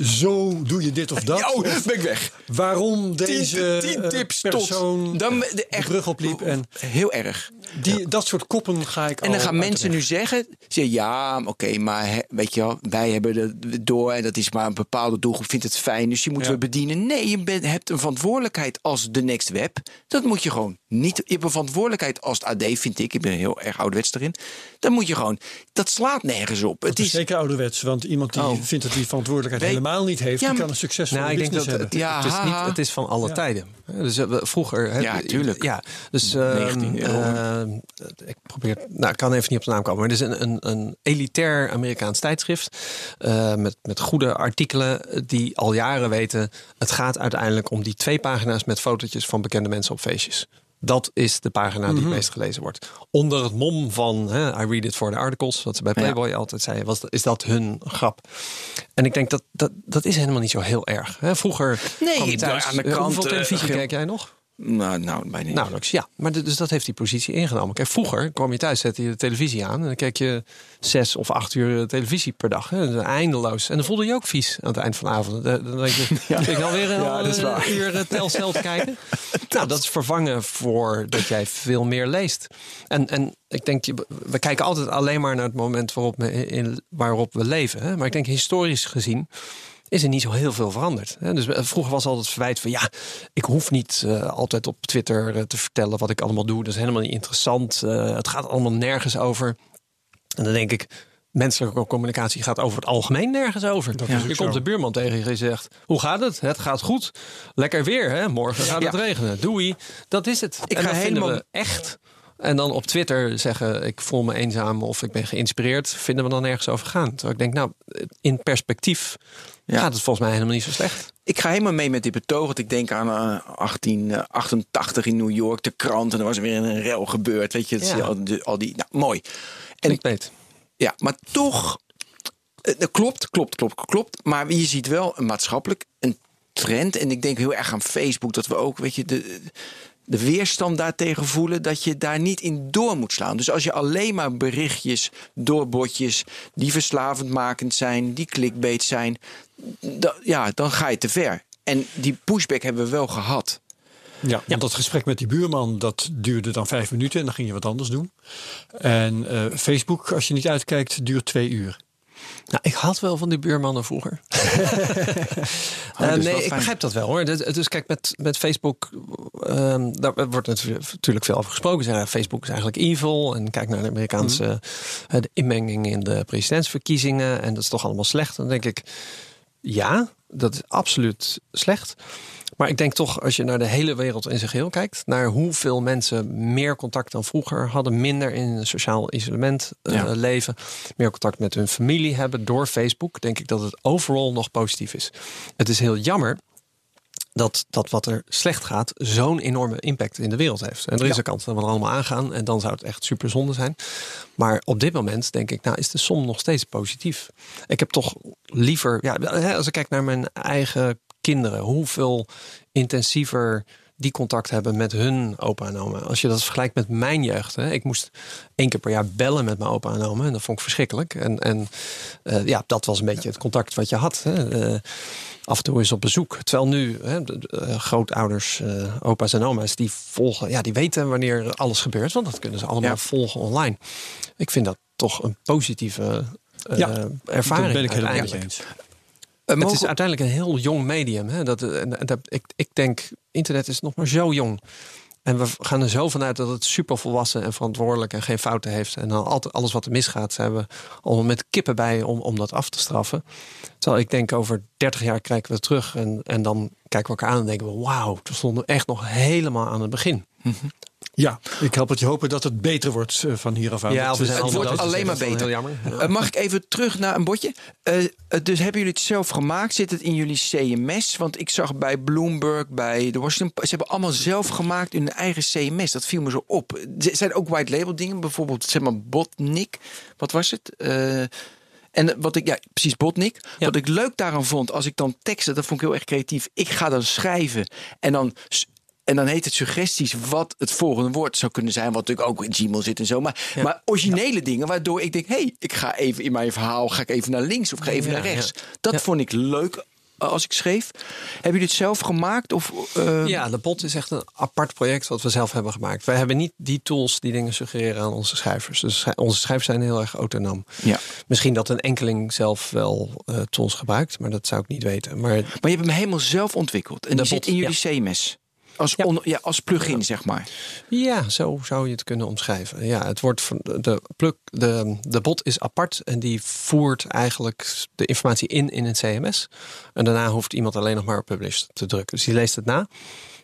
zo doe je dit of [laughs] dat. Oh, of ben ik weg. waarom deze tien eh, tips persoon tot dan de, de echt brug opliep. En heel erg. Die, dat soort koppen ga ik En dan al gaan mensen nu zeggen, ja, oké, maar weet je wel, wij hebben het door en dat is maar een bepaalde doelgroep vindt het fijn, dus je moet Ja. we bedienen. Nee, je bent, hebt een verantwoordelijkheid als de Next Web. Dat moet je gewoon niet. Je hebt een verantwoordelijkheid als het AD, vind ik. Ik ben heel erg ouderwets erin. Dan moet je gewoon. Dat slaat nergens op. Het Het is is. zeker ouderwets, want iemand die Oh. vindt dat die verantwoordelijkheid helemaal niet heeft, Ja, die maar- kan een succesvolle Nou, ik denk dat het, hebben. Ja, het, is niet, het is van alle Ja. tijden. Dus eh, we- vroeger. hè, Ja, tuurlijk. Ja, dus ehm, 19 euro. ehm, ik probeer. Nou, ik kan even niet op de naam komen. Maar het is een, een, een elitair Amerikaans tijdschrift. eh, met, met goede artikelen. eh, Die al jaren weten. Het gaat uiteindelijk om die twee pagina's met fotootjes van bekende mensen op feestjes. Dat is de pagina die het meest gelezen wordt. Onder het mom van hè, I read it for the articles, wat ze bij Playboy altijd zeiden, was, is dat hun grap. En ik denk dat dat, dat is helemaal niet zo heel erg. Hè. Vroeger Nee, thuis, aan de eh, kant, hoeveel eh, televisie geen- kijk jij nog? Nou, nou bijna niet. Nauwelijks, ja. Maar dus dat heeft die positie ingenomen. Kijk, vroeger kwam je thuis, zette je de televisie aan... en dan keek je zes of acht uur eh, televisie per dag. Hè. Eindeloos. En dan voelde je ook vies aan het eind van de avond. Dan dan denk je, [laughs] ja. ik alweer een Ja, eh, uur eh, telstel te kijken. [laughs] nou, dat is vervangen voor dat jij veel meer leest. En, en ik denk, je- we kijken altijd alleen maar naar het moment waarop we, in, waarop we leven. Hè. Maar ik denk, historisch gezien is er niet zo heel veel veranderd. Dus eh, vroeger was altijd het verwijt van ja, ik hoef niet eh, altijd op Twitter eh, te vertellen wat ik allemaal doe. Dat is helemaal niet interessant. Het gaat allemaal nergens over. En dan denk ik, menselijke communicatie gaat over het algemeen nergens over. je komt de buurman tegen je zegt, hoe gaat het? Het gaat goed. Lekker weer, hè? Morgen gaat het Ja. regenen. Doei. Dat is het. Ik en ga helemaal- we echt. En dan op Twitter zeggen, ik voel me eenzaam of ik ben geïnspireerd, vinden we dan nergens over gaan. Terwijl ik denk, nou, in perspectief Ja. gaat het volgens mij helemaal niet zo slecht. Ik ga helemaal mee met dit betoog. want Ik denk aan eh, 1888 in New York, de krant. En er was weer een rel gebeurd. Weet je, Ja. al, die- al die. Nou, mooi. En Clickbait. ja, maar toch. eh, Dat klopt, klopt, klopt, klopt. Maar je ziet wel een maatschappelijk een trend. En ik denk heel erg aan Facebook dat we ook, weet je, de, de weerstand daartegen voelen. Dat je daar niet in door moet slaan. Dus als je alleen maar berichtjes, doorbotjes. die verslavend makend zijn, die clickbait zijn. ja, dan ga je te ver. En die pushback hebben we wel gehad. Ja, want dat gesprek met die buurman, dat duurde dan vijf minuten en dan ging je wat anders doen. En eh, Facebook, als je niet uitkijkt, duurt twee uur. Nou, ik had wel van die buurmannen vroeger. [laughs] Oh, Eh, nee, ik begrijp dat wel hoor. Dus, kijk, met, met Facebook, ehm, daar wordt natuurlijk natuurlijk veel over gesproken. Zeggen, Facebook is eigenlijk evil. En kijk naar de Amerikaanse Mhm. eh, de inmenging in de presidentsverkiezingen. En dat is toch allemaal slecht. Dan denk ik, ja, dat is absoluut slecht. Maar ik denk toch, als je naar de hele wereld in zijn geheel kijkt, naar hoeveel mensen meer contact dan vroeger hadden, minder in een sociaal isolement eh, Ja. leven, meer contact met hun familie hebben door Facebook, denk ik dat het overal nog positief is. Het is heel jammer dat, dat wat er slecht gaat zo'n enorme impact in de wereld heeft. En er is een kans dat we er allemaal aangaan en dan zou het echt super zonde zijn. Maar op dit moment denk ik, nou is de som nog steeds positief. Ik heb toch liever, ja, als ik kijk naar mijn eigen kinderen, hoeveel intensiever die contact hebben met hun opa en oma. Als je dat vergelijkt met mijn jeugd. Hè, ik moest één keer per jaar bellen met mijn opa en oma. En dat vond ik verschrikkelijk. En, en eh, ja, dat was een beetje het contact wat je had. Hè. Eh, af en toe eens op bezoek. Terwijl nu hè, de, de, eh, grootouders, eh, opa's en oma's, die volgen, ja, die weten wanneer alles gebeurt. Want dat kunnen ze allemaal Ja. volgen online. Ik vind dat toch een positieve eh, Ja, ervaring. dat ben ik helemaal eens. Het is uiteindelijk een heel jong medium. Hè? Dat, en, en dat, ik, ik denk, internet is nog maar zo jong. En we gaan er zo vanuit dat het super volwassen en verantwoordelijk en geen fouten heeft. En dan altijd alles wat er misgaat, zijn we allemaal met kippen bij om, om dat af te straffen. Terwijl ik denk, over 30 jaar kijken we terug en, en dan kijken we elkaar aan en denken we, wauw, toen stonden we echt nog helemaal aan het begin. Ja, ik help het je hopen dat het beter wordt eh, van hier af aan. Ja, Dat we zijn het wordt dus alleen maar beter. Jammer. Eh, mag ik even terug naar een botje? Eh, eh, dus hebben jullie het zelf gemaakt? Zit het in jullie CMS? Want ik zag bij Bloomberg, bij de Washington Post... ze hebben allemaal zelf gemaakt in hun eigen CMS. Dat viel me zo op. Zijn er ook white label dingen? Bijvoorbeeld, zeg maar, Botnik. Wat was het? Eh, en wat ik, ja, precies, Botnik. Ja. Wat ik leuk daaraan vond, als ik dan teksten, dat vond ik heel erg creatief. Ik ga dan schrijven en dan... En dan heet het suggesties wat het volgende woord zou kunnen zijn. Wat natuurlijk ook in Gmail zit en zo. Maar, maar originele dingen waardoor ik denk... hé, hey, ik ga even in mijn verhaal ga ik even naar links of ga even Ja, naar rechts. ja. Dat Ja. vond ik leuk eh, als ik schreef. Hebben jullie het zelf gemaakt? Of, eh, Ja, de bot is echt een apart project wat we zelf hebben gemaakt. Wij hebben niet die tools die dingen suggereren aan onze schrijvers. Dus onze schrijvers zijn heel erg autonoom. ja. Misschien dat een enkeling zelf wel eh, tools gebruikt, maar dat zou ik niet weten. Maar Maar je hebt hem helemaal zelf ontwikkeld. En die zit in jullie CMS. Als, Ja. on- ja, als plugin, zeg maar. ja, zo zou je het kunnen omschrijven. Ja, het wordt van de pluk, de, de bot is apart en die voert eigenlijk de informatie in in een CMS. En daarna hoeft iemand alleen nog maar op publish te drukken. Dus die leest het na.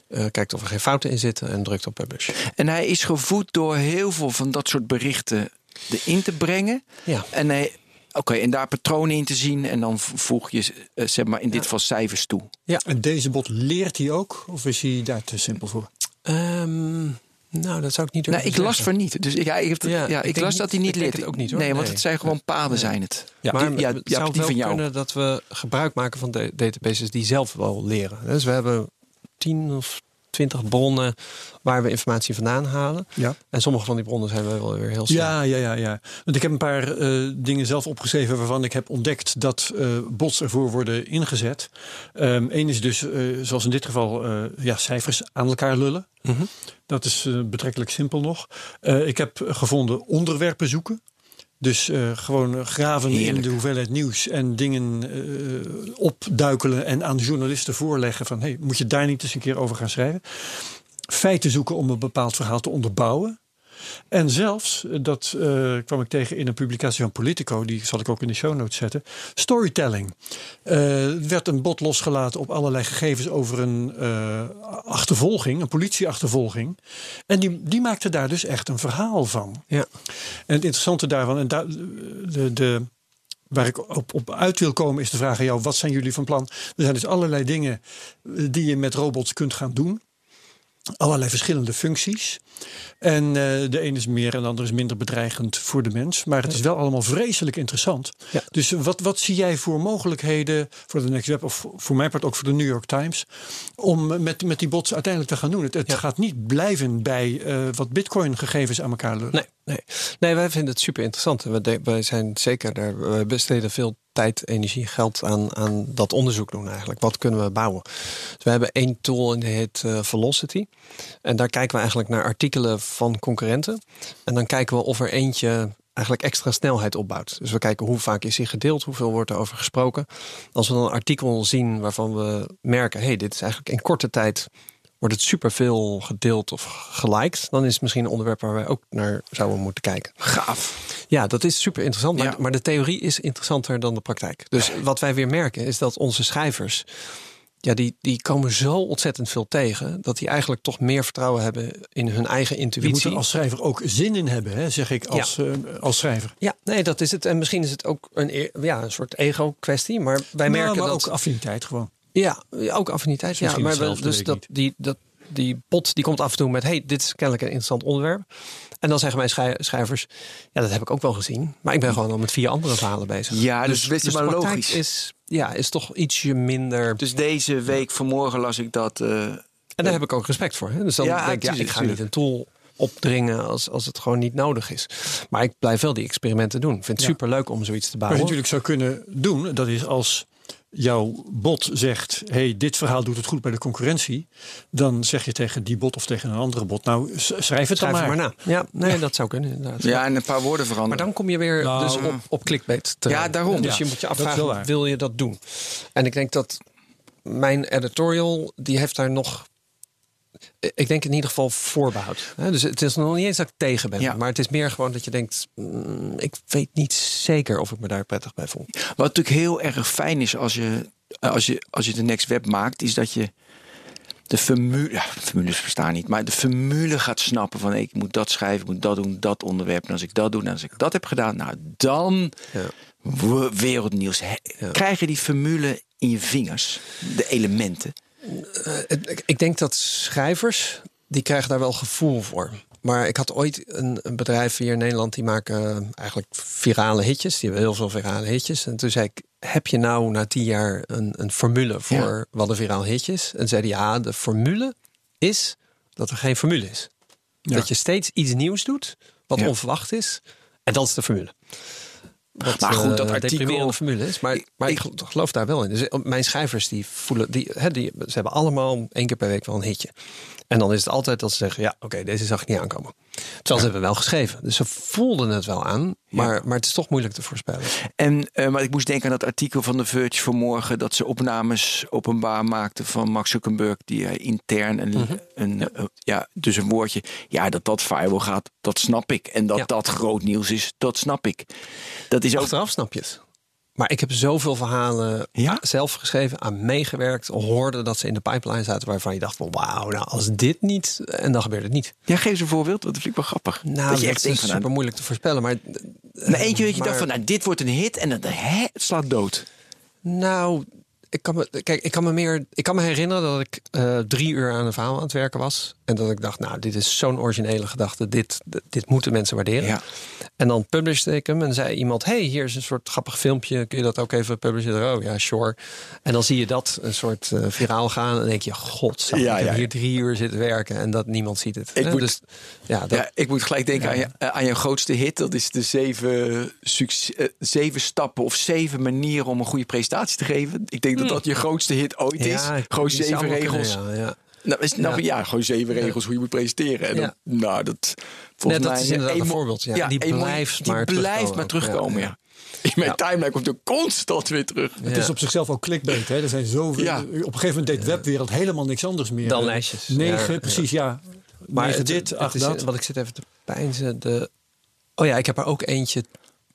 eh, kijkt of er geen fouten in zitten en drukt op publish. En hij is gevoed door heel veel van dat soort berichten erin te brengen. Ja. En, hij, oké, en daar patronen in te zien. En dan voeg je, eh, zeg maar, in dit geval cijfers toe. En deze bot leert hij ook? Of is hij daar te simpel voor? Ehm, Nou, dat zou ik niet Nou, durven ik las van niet. Dus ik- ja, ik, heb het- Ja, ja, ik las niet- dat hij niet ik denk lid. het ook niet, hoor. Nee, want Nee. het zijn gewoon paden zijn het. Ja, Die- maar ja, het ja, zou die wel van jou. kunnen dat we gebruik maken van de databases die zelf wel leren. Dus we hebben tien of twintig bronnen waar we informatie vandaan halen. Ja. En sommige van die bronnen zijn wel weer heel snel. Ja, ja, ja, ja. Want ik heb een paar eh, dingen zelf opgeschreven waarvan ik heb ontdekt dat eh, bots ervoor worden ingezet. Eén is dus, eh, zoals in dit geval, ja, cijfers aan elkaar lullen. Mhm. Dat is betrekkelijk simpel nog. Ik heb gevonden onderwerpen zoeken. Dus eh, gewoon eh, graven in de hoeveelheid nieuws en dingen eh, opduikelen en aan journalisten voorleggen van hey, moet je daar niet eens een keer over gaan schrijven. Feiten zoeken om een bepaald verhaal te onderbouwen. En zelfs, eh, dat eh, kwam ik tegen in een publicatie van Politico, die zal ik ook in de show notes zetten. Storytelling. Eh, Er werd een bod losgelaten op allerlei gegevens over een eh, achtervolging, een politieachtervolging. En die, die maakte daar dus echt een verhaal van. Ja. En het interessante daarvan, en de, de, waar ik op, op uit wil komen, is de vraag aan jou: wat zijn jullie van plan? Er zijn dus allerlei dingen eh, die je met robots kunt gaan doen. Allerlei verschillende functies. En eh, de ene is meer en de andere is minder bedreigend voor de mens. Maar het is wel allemaal vreselijk interessant. Ja. Dus wat, wat zie jij voor mogelijkheden voor de Next Web of voor mijn part ook voor de New York Times om met, met die bots uiteindelijk te gaan doen? Het, het Ja. gaat niet blijven bij eh, wat Bitcoin gegevens aan elkaar lullen. Nee, nee. nee, wij vinden het super interessant. We, zijn zeker daar, we besteden veel tijd, energie, geld aan, aan dat onderzoek doen eigenlijk. Wat kunnen we bouwen? Dus we hebben één tool en die heet eh, Velocity. En daar kijken we eigenlijk naar artikelen van concurrenten. En dan kijken we of er eentje eigenlijk extra snelheid opbouwt. Dus we kijken hoe vaak is hij gedeeld, hoeveel wordt er over gesproken. Als we dan een artikel zien waarvan we merken, hey, dit is eigenlijk in korte tijd wordt het superveel gedeeld of geliked, dan is het misschien een onderwerp waar wij ook naar zouden moeten kijken. Gaaf. Ja, dat is super interessant. Maar, Ja. maar de theorie is interessanter dan de praktijk. Dus wat wij weer merken is dat onze schrijvers. Ja, die, die komen zo ontzettend veel tegen. dat die eigenlijk toch meer vertrouwen hebben in hun eigen Je moet intuïtie. er als schrijver ook zin in hebben, hè, zeg ik als, eh, als schrijver. Ja, nee, dat is het. En misschien is het ook een, e- ja, een soort ego-kwestie. Maar wij Nou, merken maar dat. ook affiniteit gewoon. Ja, ook affiniteit. Ja, maar we- hetzelfde, dus dat, die, dat, die bot die komt af en toe met: hey, dit is kennelijk een interessant onderwerp. En dan zeggen mijn schrij- schrijvers: ja, dat heb ik ook wel gezien. Maar ik ben gewoon al met vier andere verhalen bezig. Ja, dus best de maar logisch. Is, ja, is toch ietsje minder. Dus deze week, vanmorgen las ik dat. eh, En daar heb ik ook respect voor. Hè? Dus dan Ja, denk ik, ja, ik ga niet een tool opdringen als, als het gewoon niet nodig is. Maar ik blijf wel die experimenten doen. Ik vind het Ja. super leuk om zoiets te Wat je bouwen. natuurlijk zou kunnen doen, dat is als jouw bot zegt: hey, dit verhaal doet het goed bij de concurrentie. Dan zeg je tegen die bot of tegen een andere bot: Nou, schrijf het Schrijf dan het maar. maar na. Ja, nee, dat zou kunnen inderdaad. ja, en een paar woorden veranderen. Maar dan kom je weer Nou, dus op, op clickbait terecht. Ja, daarom. Dus Ja, je moet je afvragen, wil je dat doen? En ik denk dat mijn editorial, die heeft daar nog... Ik denk in ieder geval voorbehoud. Dus het is nog niet eens dat ik tegen ben. Ja. Maar het is meer gewoon dat je denkt... mm, ik weet niet zeker of ik me daar prettig bij voel. Wat natuurlijk heel erg fijn is als je, als je, als je de Next Web maakt, is dat je de formule, ja, formules bestaan niet, maar de formule gaat snappen van ik moet dat schrijven, ik moet dat doen, dat onderwerp. En als ik dat doe, en als ik dat heb gedaan, nou dan Ja. wereldnieuws. Krijg je die formule in je vingers, de elementen? Het- ik- denk dat schrijvers, die krijgen daar wel gevoel voor. Maar ik had ooit een, een bedrijf hier in Nederland, die maken eh, eigenlijk virale hitjes. Die hebben heel veel virale hitjes. En toen zei ik, heb je nou na tien jaar een, een formule voor wat een viraal hitje is? En zeiden ja, de formule is dat er geen formule is. Ja. Dat je steeds iets nieuws doet, wat Ja. onverwacht is. En dat is de formule. Wat, Maar goed, dat eh, artikel- deprimerende formule is. Maar, Ik- maar ik, ik- geloof daar wel in. Dus eh, mijn schrijvers die voelen, die, hè, die, ze hebben allemaal één keer per week wel een hitje. En dan is het altijd dat ze zeggen: ja, oké, deze zag ik niet aankomen. Terwijl ze hebben wel geschreven. Dus ze voelden het wel aan. Maar, maar het is toch moeilijk te voorspellen. En eh, maar ik moest denken aan dat artikel van de Verge vanmorgen dat ze opnames openbaar maakten van Mark Zuckerberg die hij intern een, Mhm. een eh, ja dus een woordje ja dat dat viral gaat dat snap ik en dat Ja. dat groot nieuws is dat snap ik. Dat is ook Achteraf snap je het. Maar ik heb zoveel verhalen Ja? zelf geschreven, aan meegewerkt, hoorde dat ze in de pipeline zaten waarvan je dacht van wauw, nou als dit niet, en dan gebeurt het niet. Ja, geef eens een voorbeeld, want dat vind ik wel grappig. Nou, dat je echt is van, super nou, moeilijk te voorspellen. Maar na eentje dat je maar- dacht van, nou, dit wordt een hit en dan, hè, het slaat dood. Nou, ik kan me, kijk, ik kan me meer, ik kan me herinneren dat ik eh, drie uur aan een verhaal aan het werken was. En dat ik dacht, nou, dit is zo'n originele gedachte. Dit, dit moeten mensen waarderen. Ja. En dan publishte ik hem en zei iemand: hey, hier is een soort grappig filmpje. Kun je dat ook even publiceren? Oh ja, sure. En dan zie je dat een soort uh, viraal gaan. En dan denk je: God, Ja, ik heb ja. hier drie uur zitten werken en dat niemand ziet het. Ik Hè? moet- dus ja, dat, Ja, ik moet gelijk denken aan, je, eh, aan je grootste hit. Dat is de zeven, succes, eh, zeven stappen of zeven manieren om een goede presentatie te geven. Ik denk dat dat je grootste hit ooit is. Gewoon zeven kunnen, regels. ja, ja. Nou, is, nou, ja. Ja. gewoon zeven regels hoe je moet presenteren. En dan, Ja. nou, dat, Nee, volgens dat mij is inderdaad een voorbeeld. Ja. die blijft die maar blijft terugkomen maar ook. terugkomen, Ja, ja. In mijn Ja. timeline komt er constant weer terug. Het Ja. is op zichzelf ook clickbait. Hè? Er zijn zoveel, Ja. Op een gegeven moment deed webwereld helemaal niks anders meer. Dan lijstjes. Negen, Ja, precies, ja. Maar Negen het, dit, het acht is, dat. Wat ik zit even te pijnzen. De, oh ja, ik heb er ook eentje.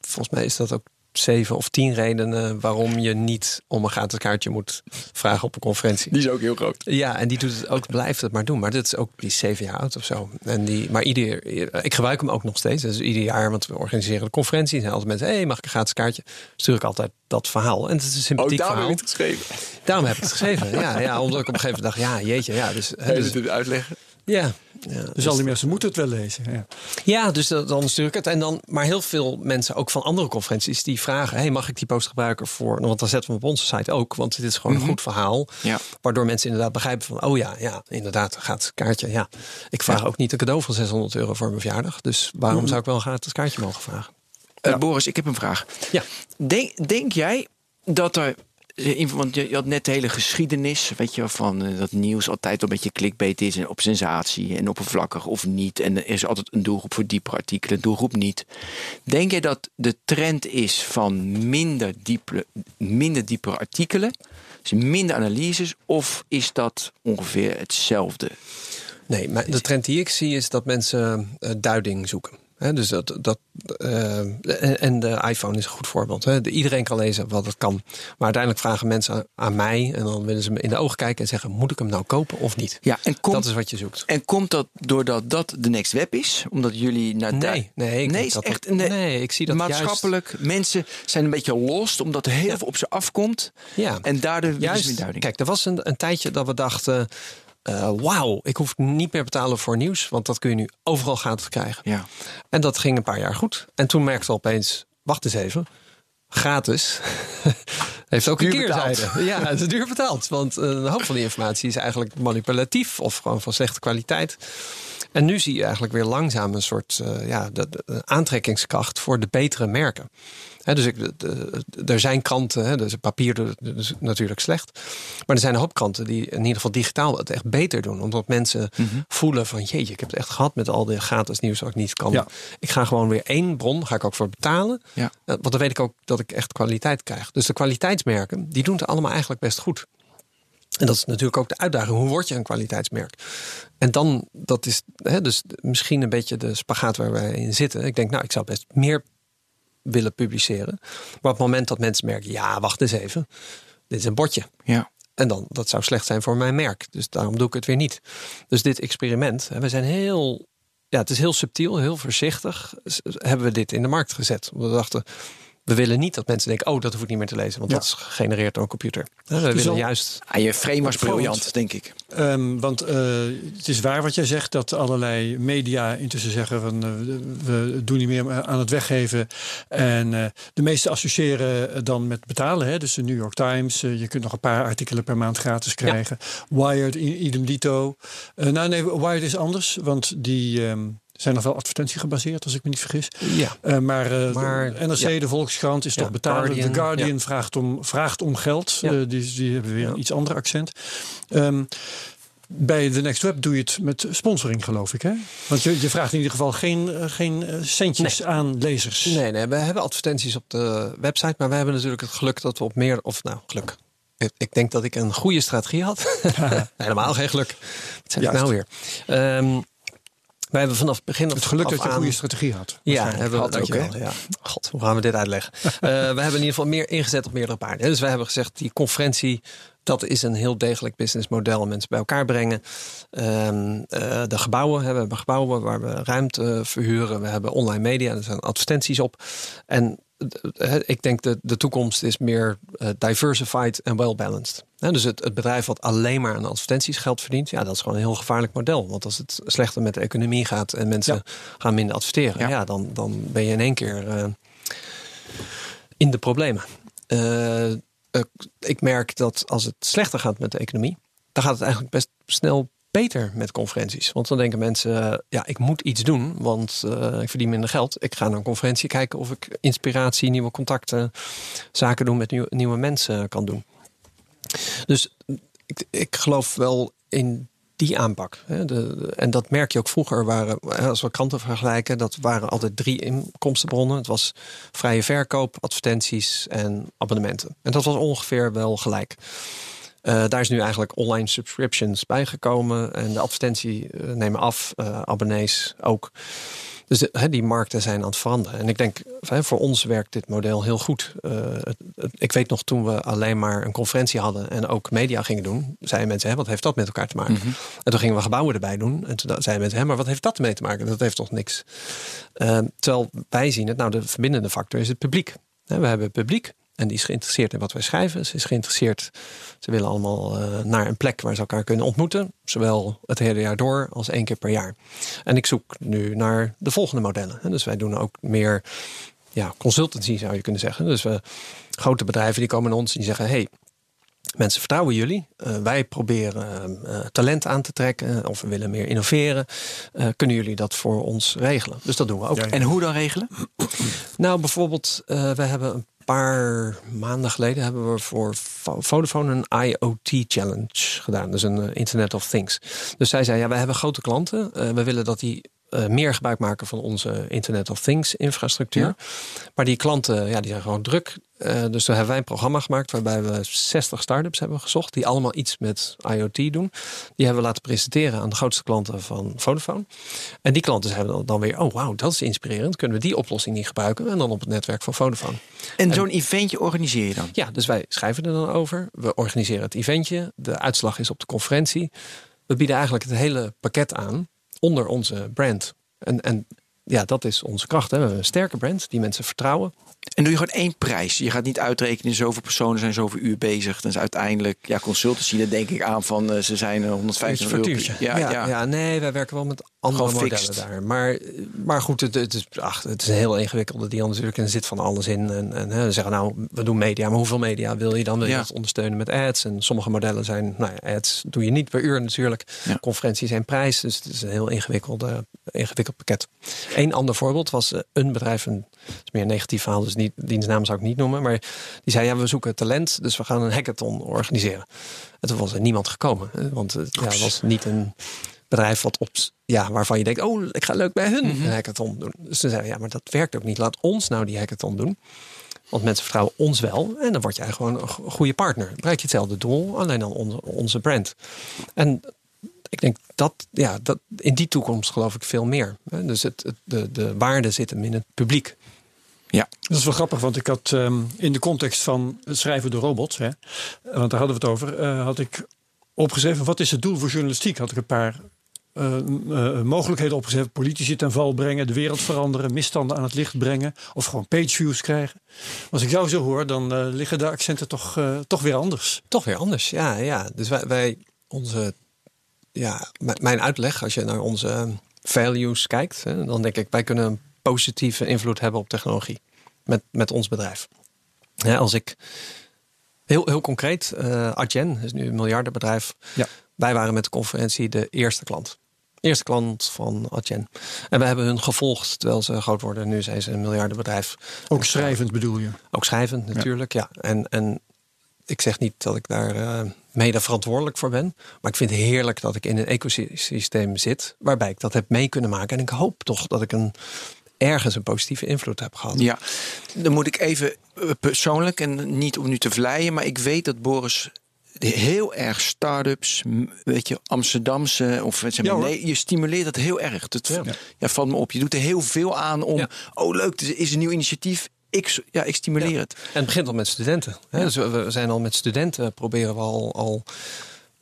Volgens mij is dat ook zeven of tien redenen waarom je niet om een gratis kaartje moet vragen op een conferentie. Die is ook heel groot. Ja, en die doet het ook, blijft het maar doen. Maar dit is ook, die is zeven jaar oud of zo. En die, maar ieder, ik gebruik hem ook nog steeds. Dus ieder jaar, want we organiseren de conferentie. Er zijn altijd mensen, hey, mag ik een gratis kaartje? Stuur ik altijd dat verhaal. En het is een sympathiek daar heb verhaal. ik het geschreven. Daarom heb ik het geschreven. Ja, ja, omdat ik op een gegeven moment dacht, ja, jeetje, ja. Dus, hè, Even dus, het uitleggen. ja, ja, Dus al die mensen moeten het wel lezen. Ja. ja, dus dat- dan stuur ik het. En dan, maar heel veel mensen, ook van andere conferenties, die vragen: hey, mag ik die post gebruiken voor. Want dan zetten we hem op onze site ook, want het is gewoon een goed verhaal. Ja. Waardoor mensen inderdaad begrijpen van: oh ja, ja, inderdaad, gaat kaartje. Ja, ik vraag ook niet een cadeau van 600 euro voor mijn verjaardag. Dus waarom zou ik wel een gratis kaartje mogen vragen? Eh, Boris, ik heb een vraag. Ja. Denk, denk jij dat er. Eh, Want je je had net de hele geschiedenis, weet je, van eh, dat nieuws altijd een beetje clickbait is en op sensatie en oppervlakkig of niet. En er is altijd een doelgroep voor diepere artikelen, een doelgroep niet. Denk jij dat de trend is van minder, diepe, minder diepere artikelen, dus minder analyses, of is dat ongeveer hetzelfde? Nee, maar de trend die ik zie is dat mensen eh, duiding zoeken. Dus dat, dat, eh, en, en de iPhone is een goed voorbeeld. Hè. De- Iedereen kan lezen wat het kan. Maar uiteindelijk vragen mensen aan, mij en dan willen ze me in de ogen kijken en zeggen: moet ik hem nou kopen of niet? Ja, en komt, dat is wat je zoekt. en komt dat doordat dat de next web is? Omdat jullie naar Nee, nee, ik nee, is dat echt dat- nee, nee, ik zie dat maatschappelijk. Mensen zijn een beetje lost omdat er heel Ja. veel op ze afkomt. Ja. En daardoor Juist, kijk, er was een, een tijdje dat we dachten: eh, wauw, ik hoef niet meer betalen voor nieuws, want dat kun je nu overal gratis krijgen. Ja. En dat ging een paar jaar goed. En toen merkte opeens, wacht eens even, gratis. [laughs] Heeft ook een Duur keerzijde. betaald. [laughs] Ja, het is duur betaald. Want een hoop van die informatie is eigenlijk manipulatief of gewoon van slechte kwaliteit. En nu zie je eigenlijk weer langzaam een soort eh, ja, de, de aantrekkingskracht voor de betere merken. Dus ik, de- er zijn kranten, hè, dus papier dus natuurlijk slecht. Maar er zijn een hoop kranten die in ieder geval digitaal het echt beter doen. Omdat mensen voelen van jeetje, ik heb het echt gehad met al die gratis nieuws dat ik niet kan. Ja. Ik ga gewoon weer één bron, ga ik ook voor betalen. Ja. Eh, Want dan weet ik ook dat ik echt kwaliteit krijg. Dus de kwaliteitsmerken, die doen het allemaal eigenlijk best goed. En dat is natuurlijk ook de uitdaging. Hoe word je een kwaliteitsmerk? En dan, dat is hè, dus misschien een beetje de spagaat waar wij in zitten. Ik denk, nou, ik zou best meer willen publiceren. Maar op het moment dat mensen merken, ja, wacht eens even. Dit is een bordje. Ja. En dan, dat zou slecht zijn voor mijn merk. Dus daarom doe ik het weer niet. Dus dit experiment, hè, we zijn heel, ja, het is heel subtiel, heel voorzichtig. Hebben we dit in de markt gezet. We dachten, we willen niet dat mensen denken, oh, dat hoef ik niet meer te lezen. Want Ja. dat is gegenereerd door een computer. Hè, We is willen al- juist, Ah, je frame was briljant, denk ik. Ehm, want eh, het is waar wat jij zegt, dat allerlei media intussen zeggen van eh, we doen niet meer aan het weggeven. En eh, de meeste associëren dan met betalen. Hè? Dus de New York Times, eh, je kunt nog een paar artikelen per maand gratis krijgen. Wired, idem dito. Eh, nou nee, Wired is anders, want die ehm, zijn nog wel advertentie gebaseerd, als ik me niet vergis. ja. Eh, maar, eh, Maar, de NRC, ja. de Volkskrant, is Ja, toch betalen. Guardian, de Guardian ja. vraagt, om, vraagt om geld. Eh, die, die hebben weer een iets ander accent. Ehm, bij de Next Web doe je het met sponsoring, geloof ik. Hè? Want je, je vraagt in ieder geval geen, geen centjes aan lezers. Nee, nee, we hebben advertenties op de website. Maar we hebben natuurlijk het geluk dat we op meer, of nou, geluk. Ik, denk dat ik een goede strategie had. [laughs] Helemaal geen geluk. Wat zeg ik nou weer? Ehm, wij hebben vanaf het begin Het geluk af dat je een aan- goede strategie had. Ja, hebben we dat ook, wel. Ja. God, hoe gaan we dit uitleggen? [laughs] Eh, we hebben in ieder geval meer ingezet op meerdere paarden. Dus we hebben gezegd, die conferentie, dat is een heel degelijk businessmodel. Mensen bij elkaar brengen. Ehm, eh, de gebouwen, hè, we hebben gebouwen waar we ruimte verhuren. We hebben online media, er zijn advertenties op. En eh, ik denk dat de toekomst is meer eh, diversified en well-balanced. Dus het, het bedrijf wat alleen maar aan advertenties geld verdient, ja, dat is gewoon een heel gevaarlijk model. Want als het slechter met de economie gaat en mensen gaan minder adverteren, Ja. ja. dan, dan ben je in één keer eh, in de problemen. Eh, ik merk dat als het slechter gaat met de economie, dan gaat het eigenlijk best snel beter met conferenties. Want dan denken mensen, eh, ja, ik moet iets doen, want eh, ik verdien minder geld. Ik ga naar een conferentie kijken of ik inspiratie, nieuwe contacten, zaken doen met nieuwe, mensen kan doen. Dus ik, ik geloof wel in die aanpak. Hè. De- en dat merk je ook vroeger. Waren, als we kranten vergelijken, dat waren altijd drie inkomstenbronnen. Het was vrije verkoop, advertenties en abonnementen. En dat was ongeveer wel gelijk. Eh, daar is nu eigenlijk online subscriptions bijgekomen. En de advertentie eh, nemen af, eh, abonnees ook. Dus de- hè, die markten zijn aan het veranderen. En ik denk, voor ons werkt dit model heel goed. Het- het- ik weet nog toen we alleen maar een conferentie hadden en ook media gingen doen, zeiden mensen, hè, wat heeft dat met elkaar te maken? En toen gingen we gebouwen erbij doen. En toen zeiden mensen, hè, maar wat heeft dat ermee te maken? Dat heeft toch niks. Terwijl wij zien het, nou, de verbindende factor is het publiek. We hebben publiek. En die is geïnteresseerd in wat wij schrijven. Ze is geïnteresseerd. Ze willen allemaal eh, naar een plek waar ze elkaar kunnen ontmoeten. Zowel het hele jaar door als één keer per jaar. En ik zoek nu naar de volgende modellen. En dus wij doen ook meer ja, consultancy zou je kunnen zeggen. Dus we, grote bedrijven die komen naar ons en die zeggen: hey, mensen vertrouwen jullie. Eh, wij proberen eh, talent aan te trekken of we willen meer innoveren. Eh, kunnen jullie dat voor ons regelen? Dus dat doen we ook. En hoe dan regelen? Nou, bijvoorbeeld, eh, we hebben een paar maanden geleden hebben we voor Vo- Vodafone een IoT Challenge gedaan. Dus een eh, Internet of Things. Dus zij zei, ja, wij hebben grote klanten. Eh, we willen dat die eh, meer gebruik maken van onze Internet of Things infrastructuur. Maar die klanten, ja, die zijn gewoon druk. Eh, dus toen hebben wij een programma gemaakt waarbij we 60 start-ups hebben gezocht. Die allemaal iets met IoT doen. Die hebben we laten presenteren aan de grootste klanten van Vodafone. En die klanten zeiden dan- weer, oh wauw, dat is inspirerend. Kunnen we die oplossing niet gebruiken? En dan op het netwerk van Vodafone. En zo'n eventje organiseer je dan? Ja, dus wij schrijven er dan over. We organiseren het eventje. De uitslag is op de conferentie. We bieden eigenlijk het hele pakket aan onder onze brand. En, en ja, dat is onze kracht. Hè. We hebben een sterke brand die mensen vertrouwen. En doe je gewoon één prijs. Je gaat niet uitrekenen, zoveel personen zijn zoveel uur bezig. Dan is uiteindelijk, ja, consultancy, daar denk ik aan van eh, ze zijn eh, 150 euro. factuurtje. Ja, ja, ja, nee, wij werken wel met andere Gewoon modellen fixed. daar. Maar, maar goed, het, het, is, ach, het is een heel ingewikkelde deal natuurlijk. En er zit van alles in. En, en hè, ze zeggen nou, we doen media. Maar hoeveel media wil je dan? Wil je Ja. dat ondersteunen met ads? En sommige modellen zijn, nou ja, ads doe je niet per uur natuurlijk. Ja. Conferenties zijn prijs. Dus het is een heel ingewikkelde, ingewikkeld pakket. Een ander voorbeeld was eh, een bedrijf, een is meer negatief verhaal, dus niet, dienstnaam zou ik niet noemen. Maar die zei, ja, we zoeken talent, dus we gaan een hackathon organiseren. En toen was er niemand gekomen. Want het ja, was niet een bedrijf wat op, ja, waarvan je denkt, oh, ik ga leuk bij hun een hackathon doen. Dus toen zeiden ja, maar dat werkt ook niet. Laat ons nou die hackathon doen. Want mensen vertrouwen ons wel. En dan word jij gewoon een go- goede partner. Dan bereik je hetzelfde doel, alleen dan onze, onze brand. En ik denk dat, ja, dat in die toekomst geloof ik veel meer. Dus het, het- de, de waarde zit hem in het publiek. Ja. Dat is wel grappig, want ik had ehm, in de context van het schrijven door robots, hè, want daar hadden we het over, eh, had ik opgeschreven wat is het doel voor journalistiek? Had ik een paar eh, eh, mogelijkheden opgezet. Politici ten val brengen, de wereld veranderen, misstanden aan het licht brengen of gewoon pageviews krijgen. Als ik jou zo hoor, dan liggen de accenten toch, toch weer anders. Toch weer anders, ja. ja. Dus wij, wij onze, ja, mijn uitleg, als je naar onze eh, values kijkt, hè, dan denk ik, wij kunnen positieve invloed hebben op technologie met, met ons bedrijf. Ja, als ik heel, heel concreet, eh Adyen is nu een miljardenbedrijf. Ja. Wij waren met de conferentie de eerste klant. Eerste klant van Adyen. En we hebben hun gevolgd terwijl ze groot worden. Nu zijn ze een miljardenbedrijf. Ook schrijvend bedoel je? Ook schrijvend natuurlijk, ja. En, en ik zeg niet dat ik daar eh, mede verantwoordelijk voor ben. Maar ik vind het heerlijk dat ik in een ecosysteem zit. Waarbij ik dat heb mee kunnen maken. En ik hoop toch dat ik een, ergens een positieve invloed heb gehad. Ja, dan moet ik even eh, persoonlijk en niet om nu te vleien, maar ik weet dat Boris heel erg start-ups, weet je, Amsterdamse of zeg maar, Ja, nee, je stimuleert dat heel erg. Dat Ja. ja. valt me op. Je doet er heel veel aan om, Ja. oh leuk, er is een nieuw initiatief. Ik, ja, ik stimuleer het. En het begint al met studenten. Hè? Dus we, we zijn al met studenten proberen we al, al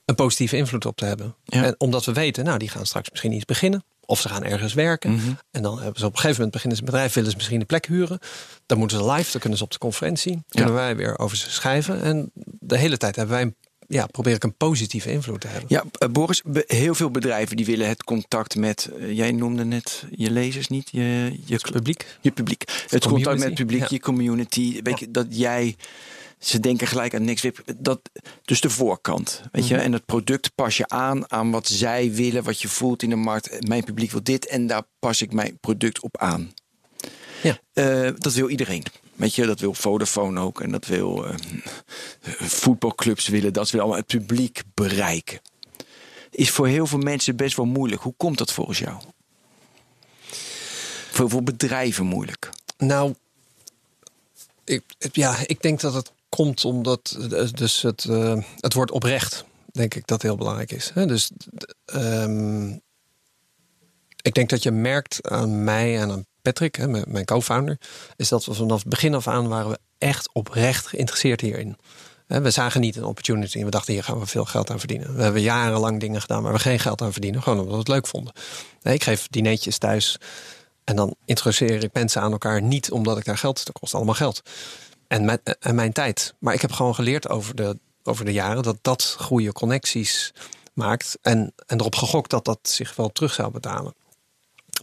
een positieve invloed op te hebben. Ja. En omdat we weten, nou, die gaan straks misschien iets beginnen. Of ze gaan ergens werken. Mhm. En dan hebben ze op een gegeven moment beginnen ze een bedrijf, willen ze misschien een plek huren. Dan moeten ze live, dan kunnen ze op de conferentie. Kunnen wij weer over ze schrijven. En de hele tijd hebben wij, een- ja, probeer ik een positieve invloed te hebben. Ja, eh, Boris, heel veel bedrijven die willen het contact met, eh, jij noemde net je lezers niet, je, je, Het publiek. je publiek. Het contact met het publiek, ja. je community. Weet je, dat jij, ze denken gelijk aan niks. Dat, dus de voorkant, weet Mhm. je. En het product pas je aan aan wat zij willen, wat je voelt in de markt. Mijn publiek wil dit en daar pas ik mijn product op aan. Ja. Eh, dat wil iedereen. Weet je, dat wil Vodafone ook. En dat wil eh, voetbalclubs willen. Dat willen allemaal het publiek bereiken. Is voor heel veel mensen best wel moeilijk. Hoe komt dat volgens jou? Voor veel bedrijven moeilijk. Nou, ik, ja, ik denk dat het komt omdat dus het, eh, het woord oprecht, denk ik, dat heel belangrijk is. Hè? Dus ehm, ik denk dat je merkt aan mij en aan Patrick, hè, mijn co-founder, is dat we vanaf het begin af aan waren we echt oprecht geïnteresseerd hierin. We zagen niet een opportunity en we dachten hier gaan we veel geld aan verdienen. We hebben jarenlang dingen gedaan waar we geen geld aan verdienen, gewoon omdat we het leuk vonden. Nee, ik geef dineetjes thuis en dan introduceer ik mensen aan elkaar niet omdat ik daar geld, dat kost allemaal geld. En mijn, en mijn tijd. Maar ik heb gewoon geleerd over de, over de jaren dat dat goede connecties maakt. En, en erop gegokt dat dat zich wel terug zou betalen.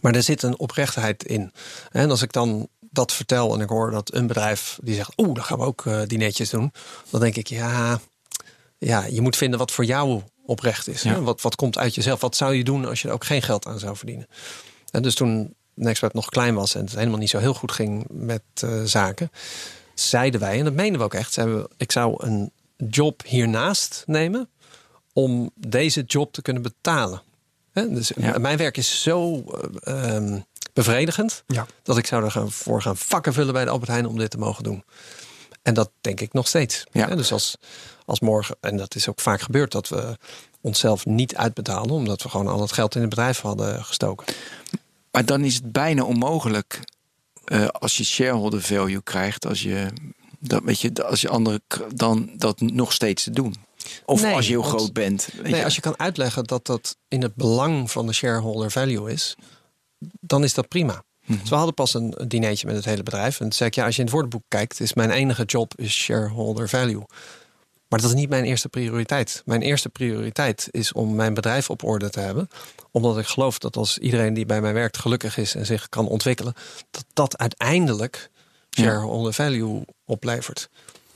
Maar er zit een oprechtheid in. En als ik dan dat vertel en ik hoor dat een bedrijf die zegt: Oeh, dan gaan we ook eh dineetjes doen. Dan denk ik: ja, ja, je moet vinden wat voor jou oprecht is. Ja. Hè? Wat, wat komt uit jezelf? Wat zou je doen als je er ook geen geld aan zou verdienen? En dus toen Nextweb nog klein was en het helemaal niet zo heel goed ging met eh, zaken, zeiden wij, en dat menen we ook echt, zeiden we, ik zou een job hiernaast nemen om deze job te kunnen betalen. Hè, Dus Ja. mijn werk is zo eh, ehm, bevredigend Ja. dat ik zou ervoor gaan vakken vullen bij de Albert Heijn om dit te mogen doen. En dat denk ik nog steeds. Ja. Dus als, als morgen, en dat is ook vaak gebeurd, dat we onszelf niet uitbetalen, omdat we gewoon al het geld in het bedrijf hadden gestoken. Maar dan is het bijna onmogelijk eh, als je shareholder value krijgt, als je dat weet je, als je andere dan dat nog steeds te doen. Of Nee, als je heel want- groot bent. Nee, als je kan uitleggen dat dat in het belang van de shareholder value is, dan is dat prima. Mhm. Dus we hadden pas een, een dinertje met het hele bedrijf. En toen zei ik, ja, als je in het woordenboek kijkt, is mijn enige job is shareholder value. Maar dat is niet mijn eerste prioriteit. Mijn eerste prioriteit is om mijn bedrijf op orde te hebben. Omdat ik geloof dat als iedereen die bij mij werkt gelukkig is en zich kan ontwikkelen, dat dat uiteindelijk Ja. shareholder value oplevert.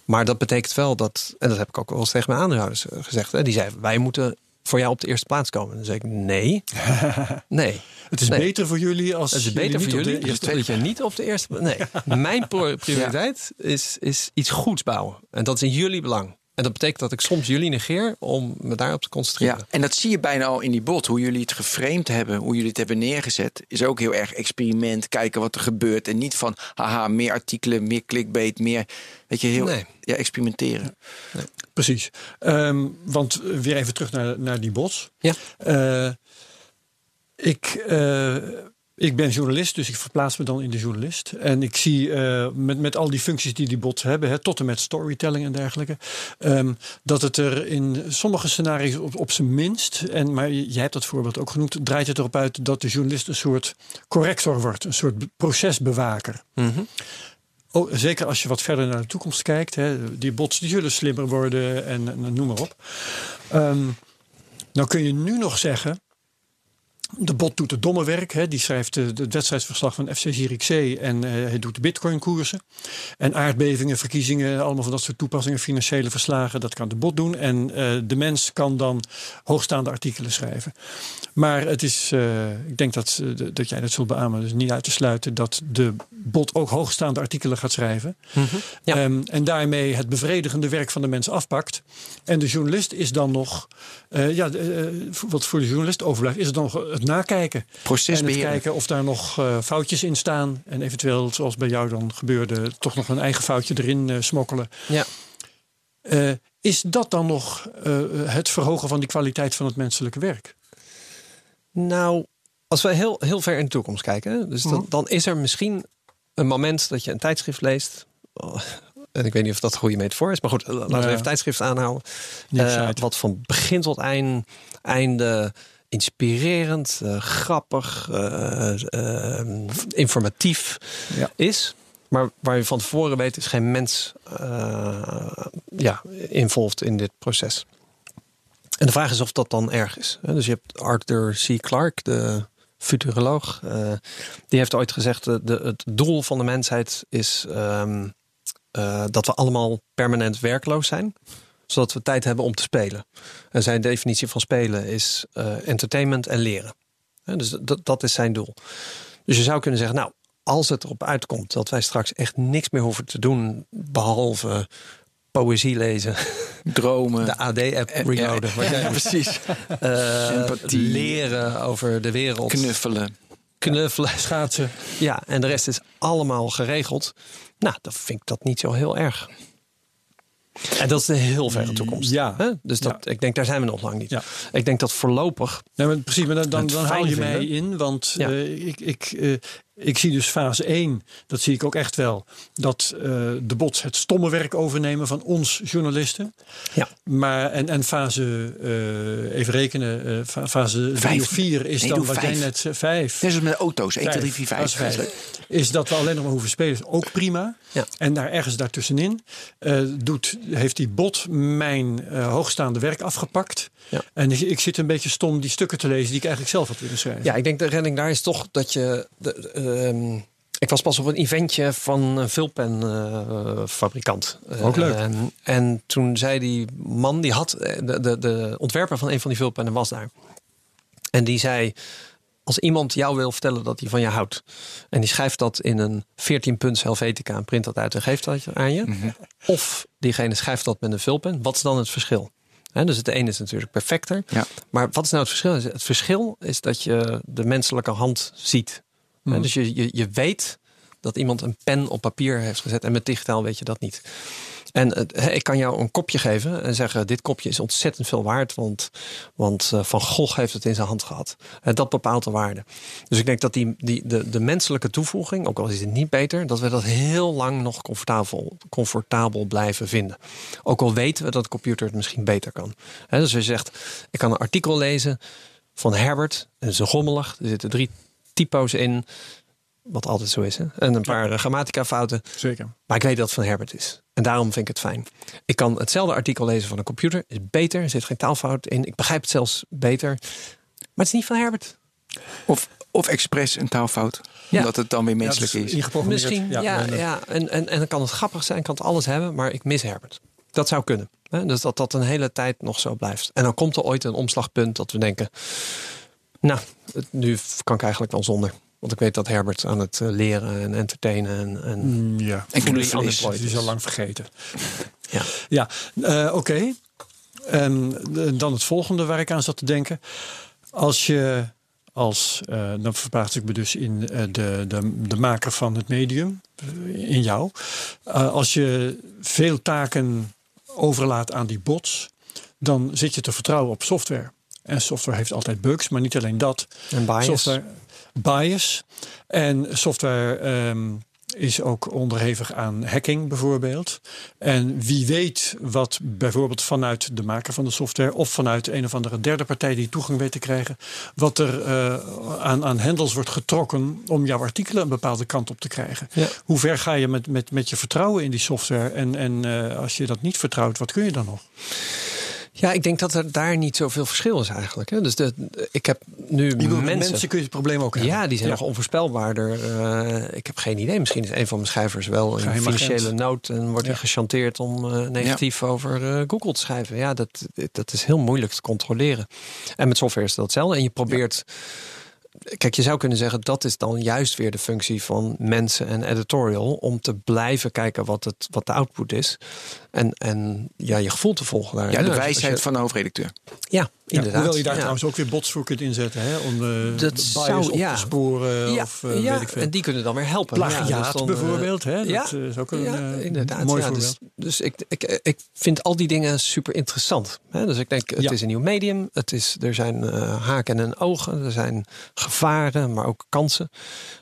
Maar dat betekent wel dat, en dat heb ik ook wel eens tegen mijn aandeelhouders eh, gezegd, hè, die zeiden: wij moeten voor jou op de eerste plaats komen. En dan zei ik: nee, [laughs] nee. Het is Nee. beter voor jullie als Het is beter voor jullie eerste dat je niet op de eerste Nee, [laughs] mijn prioriteit is, is iets goeds bouwen. En dat is in jullie belang. En dat betekent dat ik soms jullie negeer om me daarop te concentreren. Ja, en dat zie je bijna al in die bot. Hoe jullie het geframed hebben, hoe jullie het hebben neergezet, is ook heel erg experiment. Kijken wat er gebeurt. En niet van, haha, meer artikelen, meer clickbait, meer. Weet je, heel Nee. ja, experimenteren. Precies. Ehm, want weer even terug naar, naar die bots. Ja. Eh, ik, eh, ik ben journalist, dus ik verplaats me dan in de journalist. En ik zie eh, met, met al die functies die die bots hebben, hè, tot en met storytelling en dergelijke, ehm, dat het er in sommige scenario's op, op zijn minst, en, maar jij hebt dat voorbeeld ook genoemd, draait het erop uit dat de journalist een soort corrector wordt, een soort procesbewaker. Oh, zeker als je wat verder naar de toekomst kijkt. Hè, die bots die zullen slimmer worden en, en noem maar op. Ehm, nou kun je nu nog zeggen... De bot doet het domme werk. Hè. Die schrijft eh, het wedstrijdsverslag van FC Zierikzee. En eh, hij doet de bitcoin-koersen. En aardbevingen, verkiezingen, allemaal van dat soort toepassingen, financiële verslagen. Dat kan de bot doen. En eh, de mens kan dan hoogstaande artikelen schrijven. Maar het is, ik denk dat, dat jij dat zult beamen. Dus niet uit te sluiten dat de bot ook hoogstaande artikelen gaat schrijven. Ja. Ehm, en daarmee het bevredigende werk van de mens afpakt. En de journalist is dan nog, ja, wat voor de journalist overblijft, is het dan nog het nakijken. En het Procesbeheer. kijken of daar nog eh, foutjes in staan. En eventueel, zoals bij jou dan gebeurde, toch nog een eigen foutje erin eh, smokkelen. Ja. Eh, is dat dan nog het verhogen van die kwaliteit van het menselijke werk? Nou, als we heel, heel ver in de toekomst kijken, dus dan, Mhm. dan is er misschien een moment dat je een tijdschrift leest. Oh, En ik weet niet of dat een goede metafoor is, maar goed, laten we even tijdschrift aanhouden. Wat van begin tot eind, einde inspirerend, eh, grappig, eh, eh, informatief Ja. is. Maar waar je van tevoren weet, is geen mens ja, involved in dit proces. En de vraag is of dat dan erg is. Dus je hebt Arthur C. Clarke, de futuroloog. die heeft ooit gezegd: de, de, het doel van de mensheid is ehm, eh, dat we allemaal permanent werkloos zijn, zodat we tijd hebben om te spelen. En zijn definitie van spelen is eh, entertainment en leren. Hè, dus dat, dat is zijn doel. Dus je zou kunnen zeggen: Nou, als het erop uitkomt dat wij straks echt niks meer hoeven te doen, behalve poëzie lezen, [laughs] Dromen. de AD-app reloaden, wat jij Ja, precies. eh, Sympathie. leren over de wereld, Knuffelen. knuffelen. [laughs] Schaatsen. Ja, en de rest is allemaal geregeld. Nou, dan vind ik dat niet zo heel erg. En dat is de heel verre toekomst. Ja. Hè? Dus dat, ik denk, daar zijn we nog lang niet. Ja. Ik denk dat voorlopig. Nee, maar precies, maar dan, dan, dan haal je mij in. Want Ja. eh, ik, ik, eh, ik zie dus fase 1, dat zie ik ook echt wel, dat eh, de bots het stomme werk overnemen van ons journalisten. Ja. Maar, en, en fase, eh, even rekenen, eh, fa- fase 3 Vijf. of 4 is Nee, dan wat jij vijf. net zei, 5. Net als met auto's. 1, 2, 3, 4, 5. Fase vijf. Is dat we alleen nog maar hoeven spelen, is ook prima. Ja. En daar ergens daartussenin eh, doet, heeft die bot mijn eh, hoogstaande werk afgepakt. Ja. En ik, ik zit een beetje stom die stukken te lezen die ik eigenlijk zelf had willen schrijven. Ja, ik denk de redding daar is toch dat je. De, ehm, ik was pas op een eventje van een vulpenfabrikant. Ook leuk. En, en toen zei die man, die had. eh, De, de, de ontwerper van een van die vulpennen was daar. En die zei. Als iemand jou wil vertellen dat hij van je houdt. en die schrijft dat in een 14 punts Helvetica. en print dat uit en geeft dat aan je. of diegene schrijft dat met een vulpen. wat is dan het verschil? Dus het ene is natuurlijk perfecter. Ja. Maar wat is nou het verschil? Het verschil is dat je de menselijke hand ziet. Hè, Dus je, je, je weet dat iemand een pen op papier heeft gezet. En met digitaal weet je dat niet. En ik kan jou een kopje geven en zeggen: Dit kopje is ontzettend veel waard. Want, want eh, Van Gogh heeft het in zijn hand gehad. En dat bepaalt de waarde. Dus ik denk dat die, die, de, de menselijke toevoeging, ook al is het niet beter, dat we dat heel lang nog comfortabel, comfortabel blijven vinden. Ook al weten we dat de computer het misschien beter kan. Dus je zegt: Ik kan een artikel lezen van Herbert. En het is rommelig. Er zitten drie typo's in. Wat altijd zo is. Hè? En een paar ja. grammatica-fouten. Zeker. Maar ik weet dat het van Herbert is. En daarom vind ik het fijn. Ik kan hetzelfde artikel lezen van een computer. Is beter. Er zit geen taalfout in. Ik begrijp het zelfs beter. Maar het is niet van Herbert. Of, of expres een taalfout. Ja. Omdat het dan weer menselijk Ja, dat is. Misschien. Ja, ja. En, en, en dan kan het grappig zijn. Kan het alles hebben. Maar ik mis Herbert. Dat zou kunnen. Hè? Dus dat dat een hele tijd nog zo blijft. En dan komt er ooit een omslagpunt dat we denken... Nou, nu kan ik eigenlijk wel zonder. Want ik weet dat Herbert aan het eh, leren en entertainen en, en Mm, Ja, En fully is- die is al lang vergeten. Ja. Ja, eh, oké. En eh, dan het volgende waar ik aan zat te denken. Als je als, eh, dan verplaats ik me dus in de, de, de maker van het medium, in jou. Eh, als je veel taken overlaat aan die bots, dan zit je te vertrouwen op software. En software heeft altijd bugs, maar niet alleen dat. En bias. Software bias. En software ehm, is ook onderhevig aan hacking bijvoorbeeld. En wie weet wat bijvoorbeeld vanuit de maker van de software of vanuit een of andere derde partij die toegang weet te krijgen, wat er eh, aan, aan hendels wordt getrokken om jouw artikelen een bepaalde kant op te krijgen. Ja. Hoe ver ga je met, met, met je vertrouwen in die software? En, en eh, als je dat niet vertrouwt, wat kun je dan nog? Ja, ik denk dat er daar niet zoveel verschil is eigenlijk. Hè. Dus de, ik heb nu mensen. mensen kun je het probleem ook hebben. ja, die zijn Ja. nog onvoorspelbaarder. Eh, ik heb geen idee. Misschien is een van mijn schrijvers wel agent. financiële nood. En wordt hij Ja. gechanteerd om eh, negatief over eh, Google te schrijven. Ja, dat, dat is heel moeilijk te controleren. En met software is dat hetzelfde. En je probeert. Kijk, je zou kunnen zeggen dat is dan juist weer de functie van mensen en editorial. Om te blijven kijken wat, het, wat de output is. En, en ja, je gevoel te volgen daar. Ja, de je- wijsheid je- van de hoofdredacteur. Ja, inderdaad. hoewel je daar trouwens ook weer bots voor kunt inzetten. Hè, om de Dat bias zou- op te sporen. of eh, weet ik veel. en die kunnen dan weer helpen. Plagiaat Ja, dus dan, eh, bijvoorbeeld. Hè? Dat ja, eh, is ook een eh, inderdaad. mooi ja, voorbeeld. dus dus ik, ik, ik vind al die dingen super interessant. Hè? Dus ik denk, het is een nieuw medium. Het is, er zijn eh, haken en ogen. Er zijn gevaren, maar ook kansen.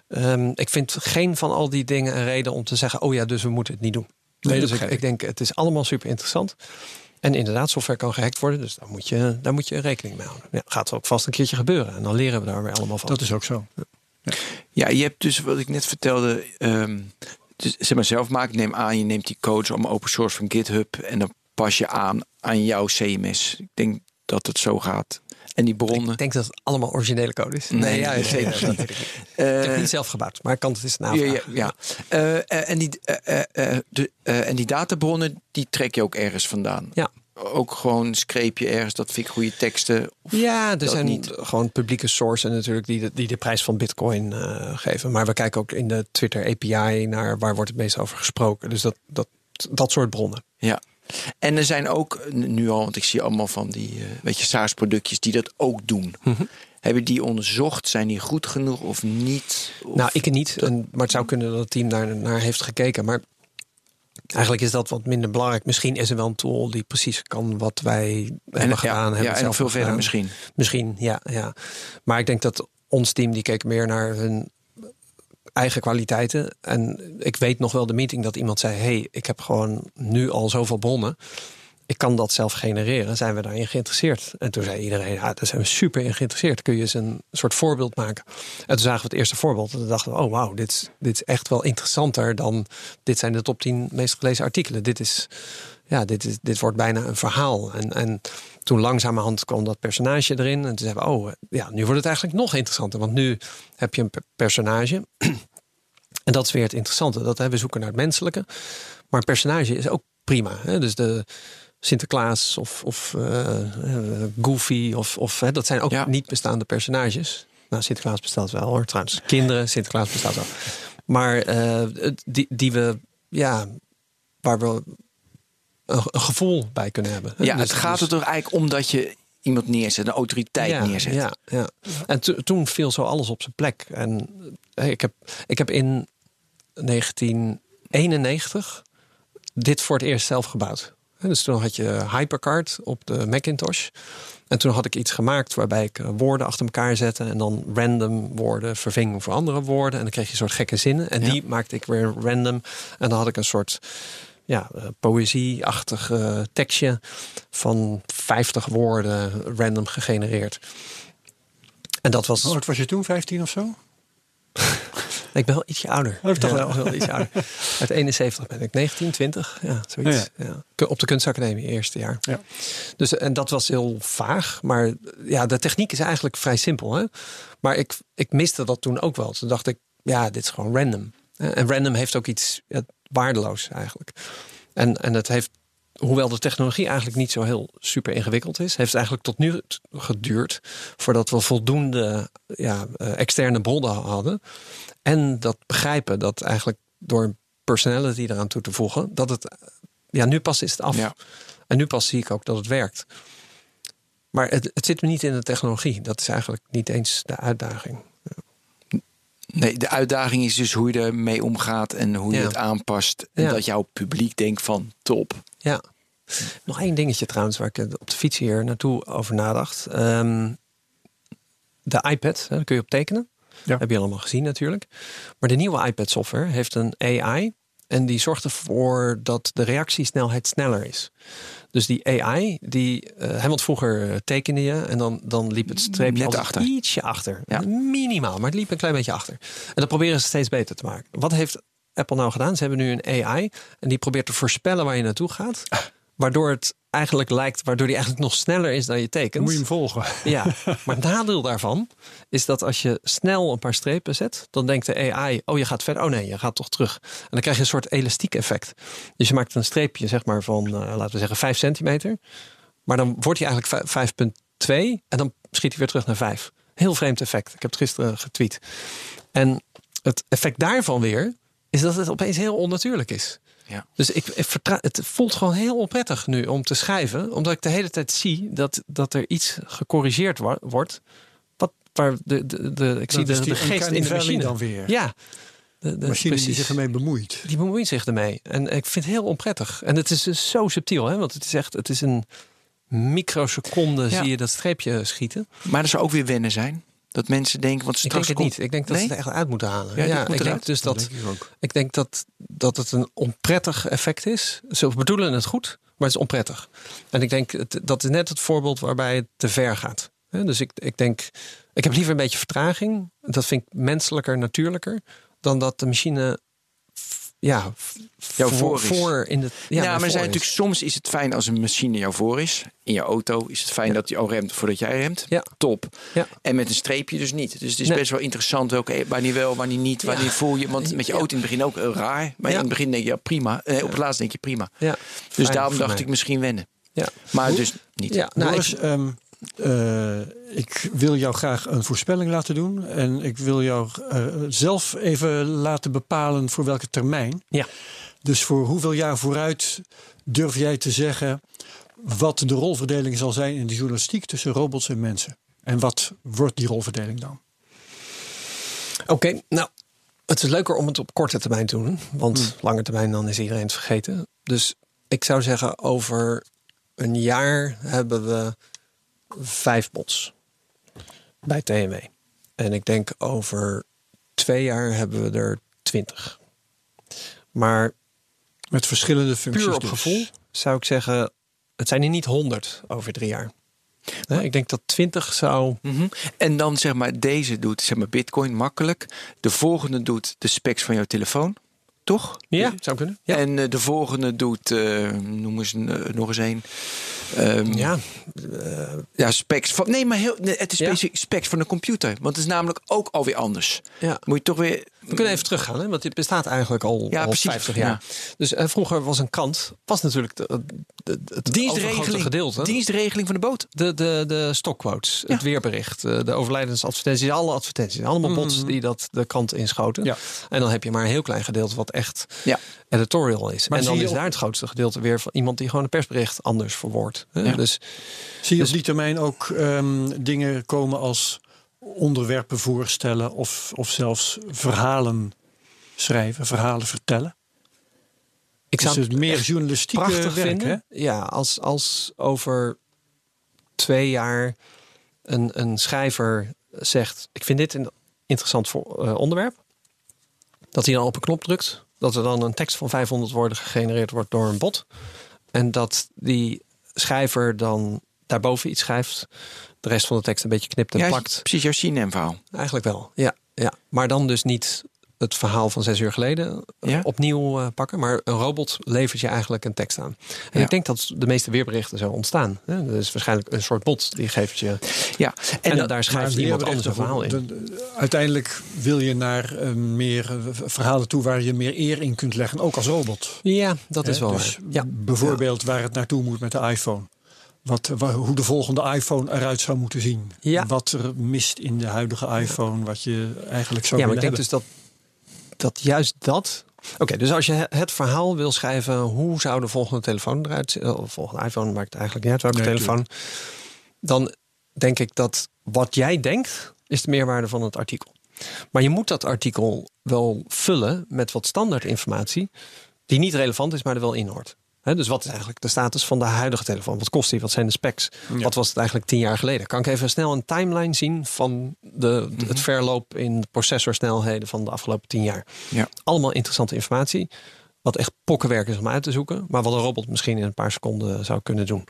Ehm, ik vind geen van al die dingen een reden om te zeggen... oh ja, dus we moeten het niet doen. Nee, dat dus ik. denk, het is allemaal super interessant. En inderdaad, software kan gehackt worden. Dus daar moet je, daar moet je rekening mee houden. Ja, gaat ook vast een keertje gebeuren. En dan leren we daar weer allemaal van. Dat is ook zo. Ja, je hebt dus wat ik net vertelde. ehm, dus, zeg maar zelf maken. Neem aan, je neemt die code om open source van GitHub. En dan pas je aan aan jouw CMS. Ik denk dat het zo gaat. En die bronnen. Ik denk dat het allemaal originele code is. Nee, ja, zeker. dat ik niet. [laughs] ik Eh, heb niet zelf gebouwd, maar ik kan het eens ja, navragen. ja, ja. Eh, eh, en, die, eh, eh, eh, de, eh, en die databronnen, die trek je ook ergens vandaan. Ja. Ook gewoon screep je ergens, dat vind ik goede teksten. Of- Ja, er zijn niet. gewoon publieke sources natuurlijk die de, die de prijs van bitcoin eh, geven. Maar we kijken ook in de Twitter API naar waar wordt het meest over gesproken. Dus dat, dat, dat soort bronnen. Ja. En er zijn ook eh, nu al, want ik zie allemaal van die, eh, weet je, SaaS-productjes die dat ook doen. Mhm. Hebben die onderzocht? Zijn die goed genoeg of niet? Of- nou, ik niet. En, maar het zou kunnen dat het team daar naar heeft gekeken. Maar eigenlijk is dat wat minder belangrijk. Misschien is er wel een tool die precies kan wat wij hebben en, gedaan. ja, hebben ja, en nog veel verder misschien. Misschien, ja, ja. Maar ik denk dat ons team die keek meer naar hun eigen kwaliteiten. En ik weet nog wel de meeting dat iemand zei: hey, ik heb gewoon nu al zoveel bronnen. Ik kan dat zelf genereren. Zijn we daarin geïnteresseerd? En toen zei iedereen: ja, daar zijn we super in geïnteresseerd. Kun je eens een soort voorbeeld maken? En toen zagen we het eerste voorbeeld. En toen dachten we: oh wauw, dit, dit is echt wel interessanter dan. Dit zijn de top 10 meest gelezen artikelen. Dit is ja, dit, is, dit wordt bijna een verhaal. En, en toen langzamerhand kwam dat personage erin. En toen zeiden we, oh, ja, nu wordt het eigenlijk nog interessanter. Want nu heb je een pe- personage. [clears throat] en dat is weer het interessante. Dat hè, we zoeken naar het menselijke. Maar een personage is ook prima. Hè? Dus de Sinterklaas of, of eh, eh, Goofy. Of, of, hè, dat zijn ook Ja. niet bestaande personages. Nou, Sinterklaas bestaat wel hoor, trouwens. Kinderen, Sinterklaas bestaat wel. Maar het- die, die we, ja, waar we een, een gevoel bij kunnen hebben. Ja, Dus- het gaat dus- er toch eigenlijk om dat je iemand neerzet, een autoriteit ja, neerzet. Ja, ja. En to- toen viel zo alles op zijn plek. En ik heb, ik heb in 1991 dit voor het eerst zelf gebouwd. En Dus toen had je Hypercard op de Macintosh. En toen had ik iets gemaakt waarbij ik eh, woorden achter elkaar zette. En dan random woorden verving voor andere woorden. En dan kreeg je een soort gekke zinnen. En die maakte ik weer random. En dan had ik een soort ja, eh, poëzieachtig eh, tekstje van 50 woorden random gegenereerd. En dat was. Hoe oud was je toen? 15 of zo? [laughs] Ik ben wel ietsje ouder. Oh, toch Ja, wel. ietsje ouder. [laughs] Uit 71 ben ik 19, 20. Ja, zoiets. Ja. Op de kunstacademie, eerste jaar. Ja. Dus, en dat was heel vaag. Maar ja, de techniek is eigenlijk vrij simpel. Hè? Maar ik, ik miste dat toen ook wel. Toen dacht ik, ja, dit is gewoon random. En random heeft ook iets waardeloos eigenlijk. En, en het heeft, hoewel de technologie eigenlijk niet zo heel super ingewikkeld is, heeft het eigenlijk tot nu geduurd voordat we voldoende ja, eh, externe bronnen hadden. En dat begrijpen dat eigenlijk door een personality eraan toe te voegen, dat het, eh, ja, nu pas is het af. Ja. En nu pas zie ik ook dat het werkt. Maar het, het zit me niet in de technologie. Dat is eigenlijk niet eens de uitdaging. Nee, de uitdaging is dus hoe je ermee omgaat en hoe je Ja. het aanpast. En Ja. dat jouw publiek denkt van top. Ja. Nog één dingetje trouwens waar ik op de fiets hier naartoe over nadacht. Ehm, de iPad, hè, daar kun je op tekenen. Ja. Heb je allemaal gezien natuurlijk. Maar de nieuwe iPad software heeft een AI. En die zorgt ervoor dat de reactiesnelheid sneller is. Dus die AI, die, eh, hè, want vroeger eh, tekende je en dan, dan liep het streepje Net achter. ietsje achter. Ja. Minimaal, maar het liep een klein beetje achter. En dat proberen ze steeds beter te maken. Wat heeft Apple nou gedaan? Ze hebben nu een AI en die probeert te voorspellen waar je naartoe gaat. Waardoor het eigenlijk lijkt, waardoor die eigenlijk nog sneller is dan je tekent. Moet je hem volgen. Ja, [laughs] maar het nadeel daarvan is dat als je snel een paar strepen zet, dan denkt de AI, oh je gaat verder, oh nee, je gaat toch terug. En dan krijg je een soort elastiek effect. Dus je maakt een streepje zeg maar van, eh, laten we zeggen, 5 centimeter. Maar dan wordt hij eigenlijk vij- 5,2 en dan schiet hij weer terug naar 5. Heel vreemd effect. Ik heb het gisteren getweet. En het effect daarvan weer is dat het opeens heel onnatuurlijk is. Ja. Dus ik, het voelt gewoon heel onprettig nu om te schrijven. Omdat ik de hele tijd zie dat, dat er iets gecorrigeerd wa- wordt. Wat, waar de, de, de, ik zie Dat de, geest in de machine. dan weer. Ja. De, de, machine die zich ermee bemoeit. Die bemoeit zich ermee. En ik vind het heel onprettig. En het is dus zo subtiel. Hè? Want het is echt, het is een microseconde Ja. zie je dat streepje schieten. Maar er zou ook weer wennen zijn. Dat mensen denken, want Ik straks denk het komt... niet. Ik denk dat Nee? ze het echt uit moeten halen. Ja, Ja, moet ik denk dus dat, denk ik ik denk dat, dat het een onprettig effect is. Ze bedoelen het goed, Maar het is onprettig. En ik denk, dat is net het voorbeeld waarbij het te ver gaat. Dus ik, ik denk, ik heb liever een beetje vertraging. Dat vind ik menselijker, natuurlijker. Dan dat de machine ja, f- Jou voor, voor in de Ja, maar voor zijn is. natuurlijk, soms is het fijn als een machine jou voor is. In je auto is het fijn dat hij al remt voordat jij remt. Ja. Top. Ja. En met een streepje dus niet. Dus het is Nee. best wel interessant welke, wanneer wel, wanneer niet, wanneer Ja. voel je. Want met je Ja. auto in het begin ook eh, raar. Maar Ja. in het begin denk je, ja prima. Eh, op het laatst denk je prima. Ja, Dus fijn daarom dacht mij. ik misschien wennen. Ja. Maar dus niet. Ja, nou, Boris, ik- ehm, eh, ik wil jou graag een voorspelling laten doen. En ik wil jou eh, zelf even laten bepalen voor welke termijn. Ja. Dus voor hoeveel jaar vooruit durf jij te zeggen wat de rolverdeling zal zijn in de journalistiek tussen robots en mensen? En wat wordt die rolverdeling dan? Oké, nou, het is leuker om het op korte termijn te doen. Want lange termijn dan is iedereen het vergeten. Dus ik zou zeggen, over een jaar hebben we vijf bots bij TNW. En ik denk over twee jaar hebben we er twintig. Maar Met verschillende functies. puur op dus. gevoel zou ik zeggen, het zijn er niet honderd over drie jaar. Nee, ik denk dat twintig zou... Mhm. En dan zeg maar, deze doet zeg maar Bitcoin makkelijk. De volgende doet de specs van jouw telefoon. Toch? Ja, zou kunnen. Ja, En eh, de volgende doet, eh, noem eens een, eh, nog eens een. Ehm, ja ja, specs van. Nee, maar heel, het is Ja. specifiek specs van de computer. Want het is namelijk ook alweer anders. Ja. Moet je toch weer. We kunnen even teruggaan, hè? want dit bestaat eigenlijk al, Ja, al precies. 50 jaar. Dus eh, vroeger was een krant, was natuurlijk de, de, de- het Dienstregeling, gedeelte. dienstregeling van de boot. De, de, de stockquotes, het weerbericht, eh, de overlijdensadvertenties, alle advertenties. Allemaal bots die dat de krant inschoten. Ja. En dan heb je maar een heel klein gedeelte wat echt Ja. editorial is. Maar en dan is op- daar het grootste gedeelte weer van iemand die gewoon een persbericht anders verwoordt. Dus Zie je Dus- op die termijn ook ehm, dingen komen als onderwerpen voorstellen of, of zelfs verhalen schrijven, verhalen vertellen? ik Dus zou het meer journalistieke prachtig werk, vinden. hè? Ja, als, als over twee jaar een, een schrijver zegt: Ik vind dit een interessant voor, eh, onderwerp. Dat hij dan op een knop drukt. Dat er dan een tekst van 500 woorden gegenereerd wordt door een bot. En dat die schrijver dan daarboven iets schrijft. De rest van de tekst een beetje knipt en Ja, plakt. precies jouw CNN-verhaal. Eigenlijk wel, ja, ja. Maar dan dus niet het verhaal van zes uur geleden eh, Ja. opnieuw eh, pakken. Maar een robot levert je eigenlijk een tekst aan. En Ja. ik denk dat de meeste weerberichten zo ontstaan. Hè? Is waarschijnlijk een soort bot die geeft je... Ja, En, dat- daar schrijft iemand anders een verhaal in. de- de- uiteindelijk wil je naar eh, meer verhalen toe waar je meer eer in kunt leggen, ook als robot. Ja, dat is wel Dus waar. Ja. Bijvoorbeeld waar het naartoe moet met de iPhone. Wat, wa- hoe de volgende iPhone eruit zou moeten zien. Ja. Wat er mist in de huidige iPhone, wat je eigenlijk zou Ja, maar ik willen denk hebben. dus dat, dat juist dat... Oké, dus als je he- het verhaal wil schrijven... hoe zou de volgende telefoon eruit zien... of volgende iPhone, maakt eigenlijk niet uit welke Nee, telefoon... dan denk ik dat wat jij denkt... is de meerwaarde van het artikel. Maar je moet dat artikel wel vullen met wat standaard informatie... die niet relevant is, maar er wel in hoort. Dus wat is eigenlijk de status van de huidige telefoon? Wat kost die? Wat zijn de specs? Wat was het eigenlijk tien jaar geleden? Kan ik even snel een timeline zien van de, het verloop in processorsnelheden van de afgelopen tien jaar? Ja. Allemaal interessante informatie. Wat echt pokkenwerk is om uit te zoeken. Maar wat een robot misschien in een paar seconden zou kunnen doen.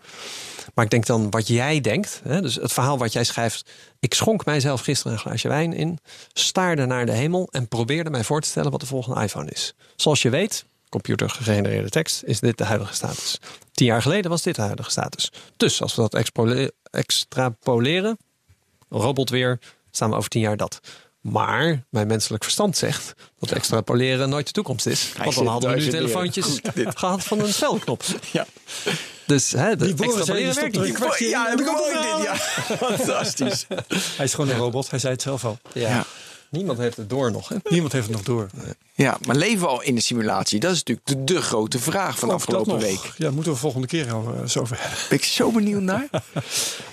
Maar ik denk dan wat jij denkt. Hè, dus het verhaal wat jij schrijft. Ik schonk mijzelf gisteren een glaasje wijn in. Staarde naar de hemel. En probeerde mij voor te stellen wat de volgende iPhone is. Zoals je weet, computer gegenereerde tekst, is dit de huidige status. Tien jaar geleden was dit de huidige status. Dus als we dat extrapoleren, robot weer, staan we over tien jaar dat. Maar mijn menselijk verstand zegt dat extrapoleren nooit de toekomst is. Want dan hadden we nu telefoontjes gehad van een spelknop. [laughs] Ja. Dus hè, de Die extrapoleren werkt er niet. Ja, heb ik mooi dit. Ja, [laughs] fantastisch. Hij is gewoon een robot, hij zei het zelf al. Ja. Ja. Niemand heeft het door nog. Hè? Niemand heeft het nog door. Ja, maar leven we al in de simulatie? Dat is natuurlijk de, de grote vraag van dat afgelopen week. Ja, moeten we volgende keer al eh, eens over hebben. Ben ik zo benieuwd naar. [laughs]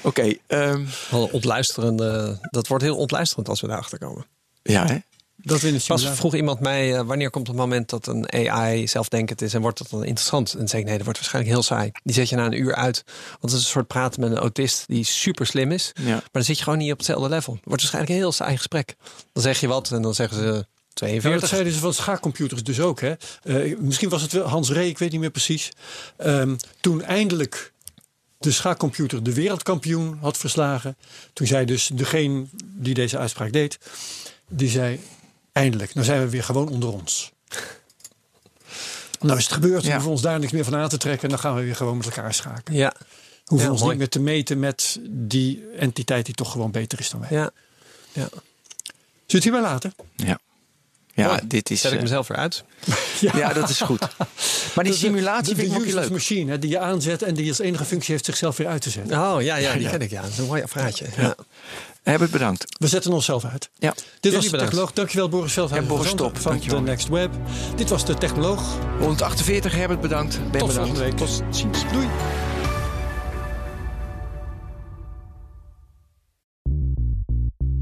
Oké, ehm, Wel een ontluisterende, dat wordt heel ontluisterend als we daarachter komen. ja, hè? Dat in de Pas vroeg iemand mij, eh, wanneer komt het moment dat een AI zelfdenkend is en wordt dat dan interessant? En dan zei ik, nee, dat wordt waarschijnlijk heel saai. Die zet je na een uur uit. Want het is een soort praten met een autist die super slim is. Ja. Maar dan zit je gewoon niet op hetzelfde level. Het wordt waarschijnlijk een heel saai gesprek. Dan zeg je wat en dan zeggen ze 42. dat zeiden ze van schaakcomputers dus ook. Hè? Eh, misschien was het wel Hans Ree, ik weet niet meer precies. Ehm, toen eindelijk de schaakcomputer de wereldkampioen had verslagen. Toen zei dus degene die deze uitspraak deed, die zei eindelijk, nou zijn we weer gewoon onder ons. Nou is het gebeurd, we Ja. hoeven ons daar niks meer van aan te trekken. En dan gaan we weer gewoon met elkaar schaken. Ja, We hoeven Ja, ons mooi. niet meer te meten met die entiteit die toch gewoon beter is dan wij. ja. ja. Zult u maar laten? Ja. Ja, Mooi. dit is. Zet ik eh, mezelf weer uit. [laughs] ja, dat is goed. Maar die simulatie de, vind ik leuk. machine hè, die je aanzet en die als enige functie heeft zichzelf weer uit te zetten. Oh ja, ja die Ja. ken ik. Ja, dat is een mooi apparaatje. Ja. Herbert, bedankt. We zetten onszelf uit. Ja. Dit was de. Technoloog. Dankjewel Boris Veldhuis. Ja, Boris, top. Van. The Next Web. Dit was de Technoloog. 148, Herbert, bedankt. Ben Tot bedankt. volgende week. Tot ziens. Doei.